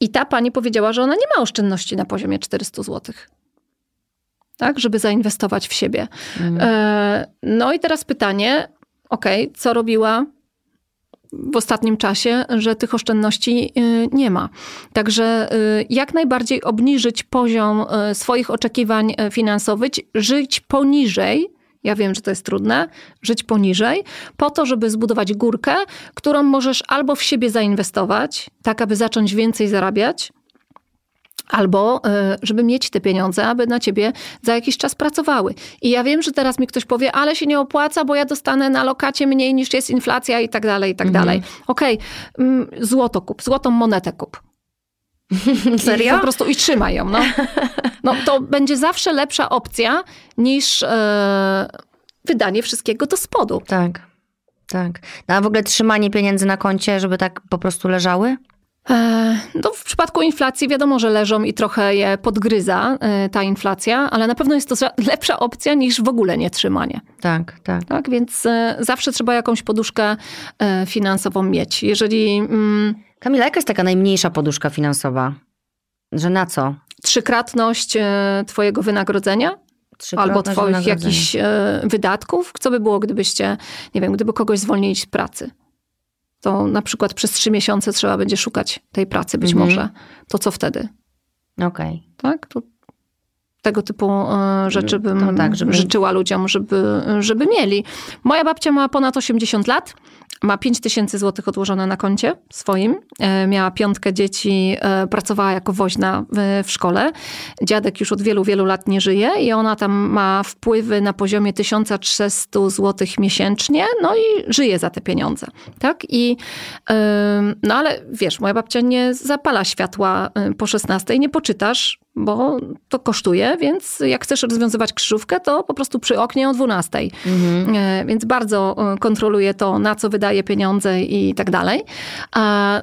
I ta pani powiedziała, że ona nie ma oszczędności na poziomie 400 zł. Tak, żeby zainwestować w siebie. Mm. No i teraz pytanie, ok, co robiła w ostatnim czasie, że tych oszczędności y, nie ma. Także y, jak najbardziej obniżyć poziom y, swoich oczekiwań finansowych, żyć poniżej ja wiem, że to jest trudne, żyć poniżej, po to, żeby zbudować górkę, którą możesz albo w siebie zainwestować, tak aby zacząć więcej zarabiać, Albo e, żeby mieć te pieniądze, aby na ciebie za jakiś czas pracowały. I ja wiem, że teraz mi ktoś powie, ale się nie opłaca, bo ja dostanę na lokacie mniej niż jest inflacja i tak dalej, i tak mhm. dalej. Okej, okay, mm, złoto kup, złotą monetę kup. Serio? I po prostu i trzymaj ją. No. no to będzie zawsze lepsza opcja niż e, wydanie wszystkiego do spodu. Tak, tak. No, a w ogóle trzymanie pieniędzy na koncie, żeby tak po prostu leżały? E, no, w przypadku inflacji wiadomo, że leżą i trochę je podgryza e, ta inflacja, ale na pewno jest to lepsza opcja niż w ogóle nie trzymanie. Tak, tak. tak więc e, zawsze trzeba jakąś poduszkę finansową mieć. Jeżeli. Mm, Kamila, jaka jest taka najmniejsza poduszka finansowa? Że na co? Trzykrotność Twojego wynagrodzenia? Albo Twoich jakichś wydatków? Co by było, gdybyście, nie wiem, gdyby kogoś zwolnili z pracy? To na przykład przez trzy miesiące trzeba będzie szukać tej pracy, być mhm. może. To co wtedy? Okej. Okay. Tak? To tego typu e, rzeczy bym tak, żeby... życzyła ludziom, żeby, żeby mieli. Moja babcia ma ponad 80 lat ma 5 tysięcy złotych odłożone na koncie swoim. E, miała piątkę dzieci, e, pracowała jako woźna w, szkole. Dziadek już od wielu, wielu lat nie żyje i ona tam ma wpływy na poziomie 1300 złotych miesięcznie, no i żyje za te pieniądze. Tak? I, no ale wiesz, moja babcia nie zapala światła e, po 16, nie poczytasz, bo to kosztuje, więc jak chcesz rozwiązywać krzyżówkę, to po prostu przy oknie o 12. Mhm. Więc bardzo kontroluje to, na co wydaje pieniądze i tak dalej.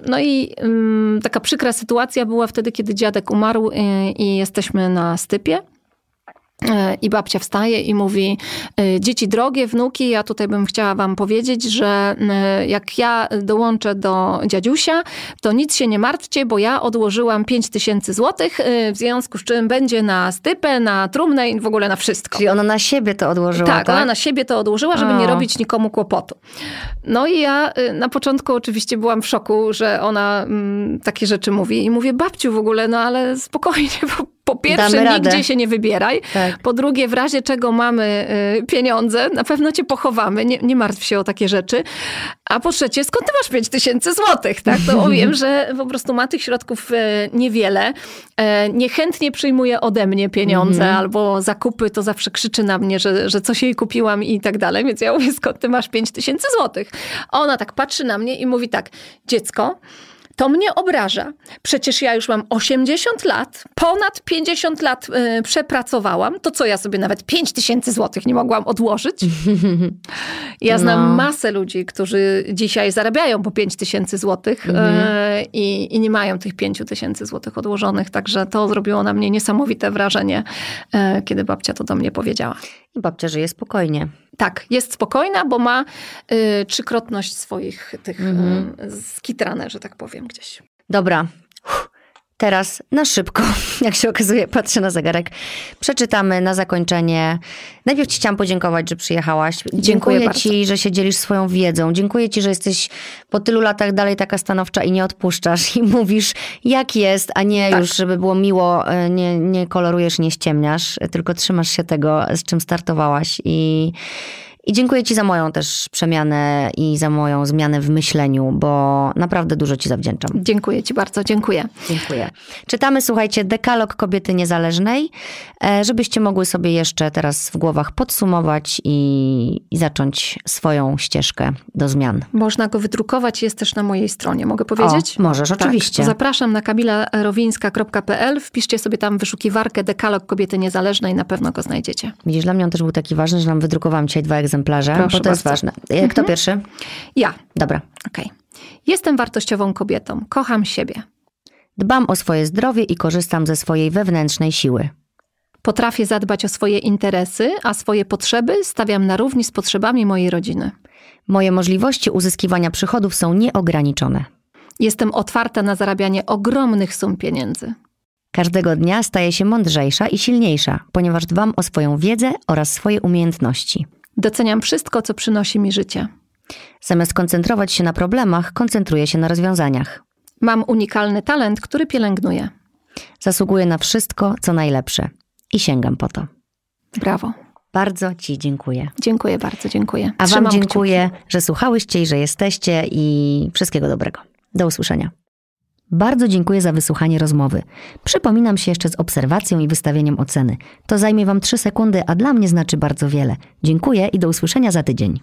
No i mm, taka przykra sytuacja była wtedy, kiedy dziadek umarł y, i jesteśmy na stypie. I babcia wstaje i mówi: e, Dzieci drogie, wnuki, ja tutaj bym chciała Wam powiedzieć, że e, jak ja dołączę do dziadziusia, to nic się nie martwcie, bo ja odłożyłam 5 tysięcy złotych, w związku z czym będzie na stypę, na trumnę i w ogóle na wszystko. Czyli ona na siebie to odłożyła. Tak, tak? ona na siebie to odłożyła, żeby o. nie robić nikomu kłopotu. No i ja na początku oczywiście byłam w szoku, że ona mm, takie rzeczy mówi. I mówię: Babciu, w ogóle, no ale spokojnie, bo po pierwsze, Damy radę. nigdzie się nie wybieraj. Tak. Po drugie, w razie czego mamy y, pieniądze, na pewno cię pochowamy, nie, nie martw się o takie rzeczy. A po trzecie, skąd ty masz 5 tysięcy złotych? Tak? To wiem, że po prostu ma tych środków y, niewiele. E, niechętnie przyjmuje ode mnie pieniądze albo zakupy, to zawsze krzyczy na mnie, że, że coś jej kupiłam i tak dalej. Więc ja mówię, skąd ty masz 5 tysięcy złotych? Ona tak patrzy na mnie i mówi tak, dziecko, to mnie obraża. Przecież ja już mam 80 lat, ponad 50 lat y, przepracowałam. To co, ja sobie nawet 5 tysięcy złotych nie mogłam odłożyć? Ja znam No. masę ludzi, którzy dzisiaj zarabiają po 5 tysięcy złotych y, i, i nie mają tych 5 tysięcy złotych odłożonych. Także to zrobiło na mnie niesamowite wrażenie, y, kiedy babcia to do mnie powiedziała. I babcia żyje spokojnie. Tak, jest spokojna, bo ma y, trzykrotność swoich tych Mhm. y, skitrane, że tak powiem, gdzieś. Dobra. Teraz na szybko, jak się okazuje, patrzę na zegarek. Przeczytamy na zakończenie. Najpierw Ci chciałam podziękować, że przyjechałaś. Dziękuję bardzo. Ci, że się dzielisz swoją wiedzą. Dziękuję Ci, że jesteś po tylu latach dalej taka stanowcza i nie odpuszczasz i mówisz jak jest, a nie Tak. już, żeby było miło, e, nie, nie kolorujesz, nie ściemniasz, e, tylko trzymasz się tego, z czym startowałaś i... I dziękuję Ci za moją też przemianę i za moją zmianę w myśleniu, bo naprawdę dużo Ci zawdzięczam. Dziękuję Ci bardzo, dziękuję. Dziękuję. Czytamy, słuchajcie, dekalog kobiety niezależnej, e, żebyście mogły sobie jeszcze teraz w głowach podsumować i, i zacząć swoją ścieżkę do zmian. Można go wydrukować, jest też na mojej stronie, mogę powiedzieć? O, możesz, Tak, oczywiście. zapraszam na kamilarowińska.pl, wpiszcie sobie tam wyszukiwarkę dekalog kobiety niezależnej, na pewno go znajdziecie. Widzisz, dla mnie on też był taki ważny, że nam wydrukowałam dzisiaj dwa egzemplarze, Proszę bo to jest bardzo. ważne. E, Kto pierwszy? Ja, Dobra. okej. Jestem wartościową kobietą, kocham siebie. Dbam o swoje zdrowie i korzystam ze swojej wewnętrznej siły. Potrafię zadbać o swoje interesy, a swoje potrzeby stawiam na równi z potrzebami mojej rodziny. Moje możliwości uzyskiwania przychodów są nieograniczone. Jestem otwarta na zarabianie ogromnych sum pieniędzy. Każdego dnia staję się mądrzejsza i silniejsza, ponieważ dbam o swoją wiedzę oraz swoje umiejętności. Doceniam wszystko, co przynosi mi życie. Zamiast koncentrować się na problemach, koncentruję się na rozwiązaniach. Mam unikalny talent, który pielęgnuję. Zasługuję na wszystko, co najlepsze i sięgam po to. Brawo. Bardzo Ci dziękuję. Dziękuję bardzo, dziękuję. A Trzymam Wam dziękuję, kciuki. że słuchałyście i że jesteście i wszystkiego dobrego. Do usłyszenia. Bardzo dziękuję za wysłuchanie rozmowy. Przypominam się jeszcze z obserwacją i wystawieniem oceny. To zajmie Wam 3 sekundy, a dla mnie znaczy bardzo wiele. Dziękuję i do usłyszenia za tydzień.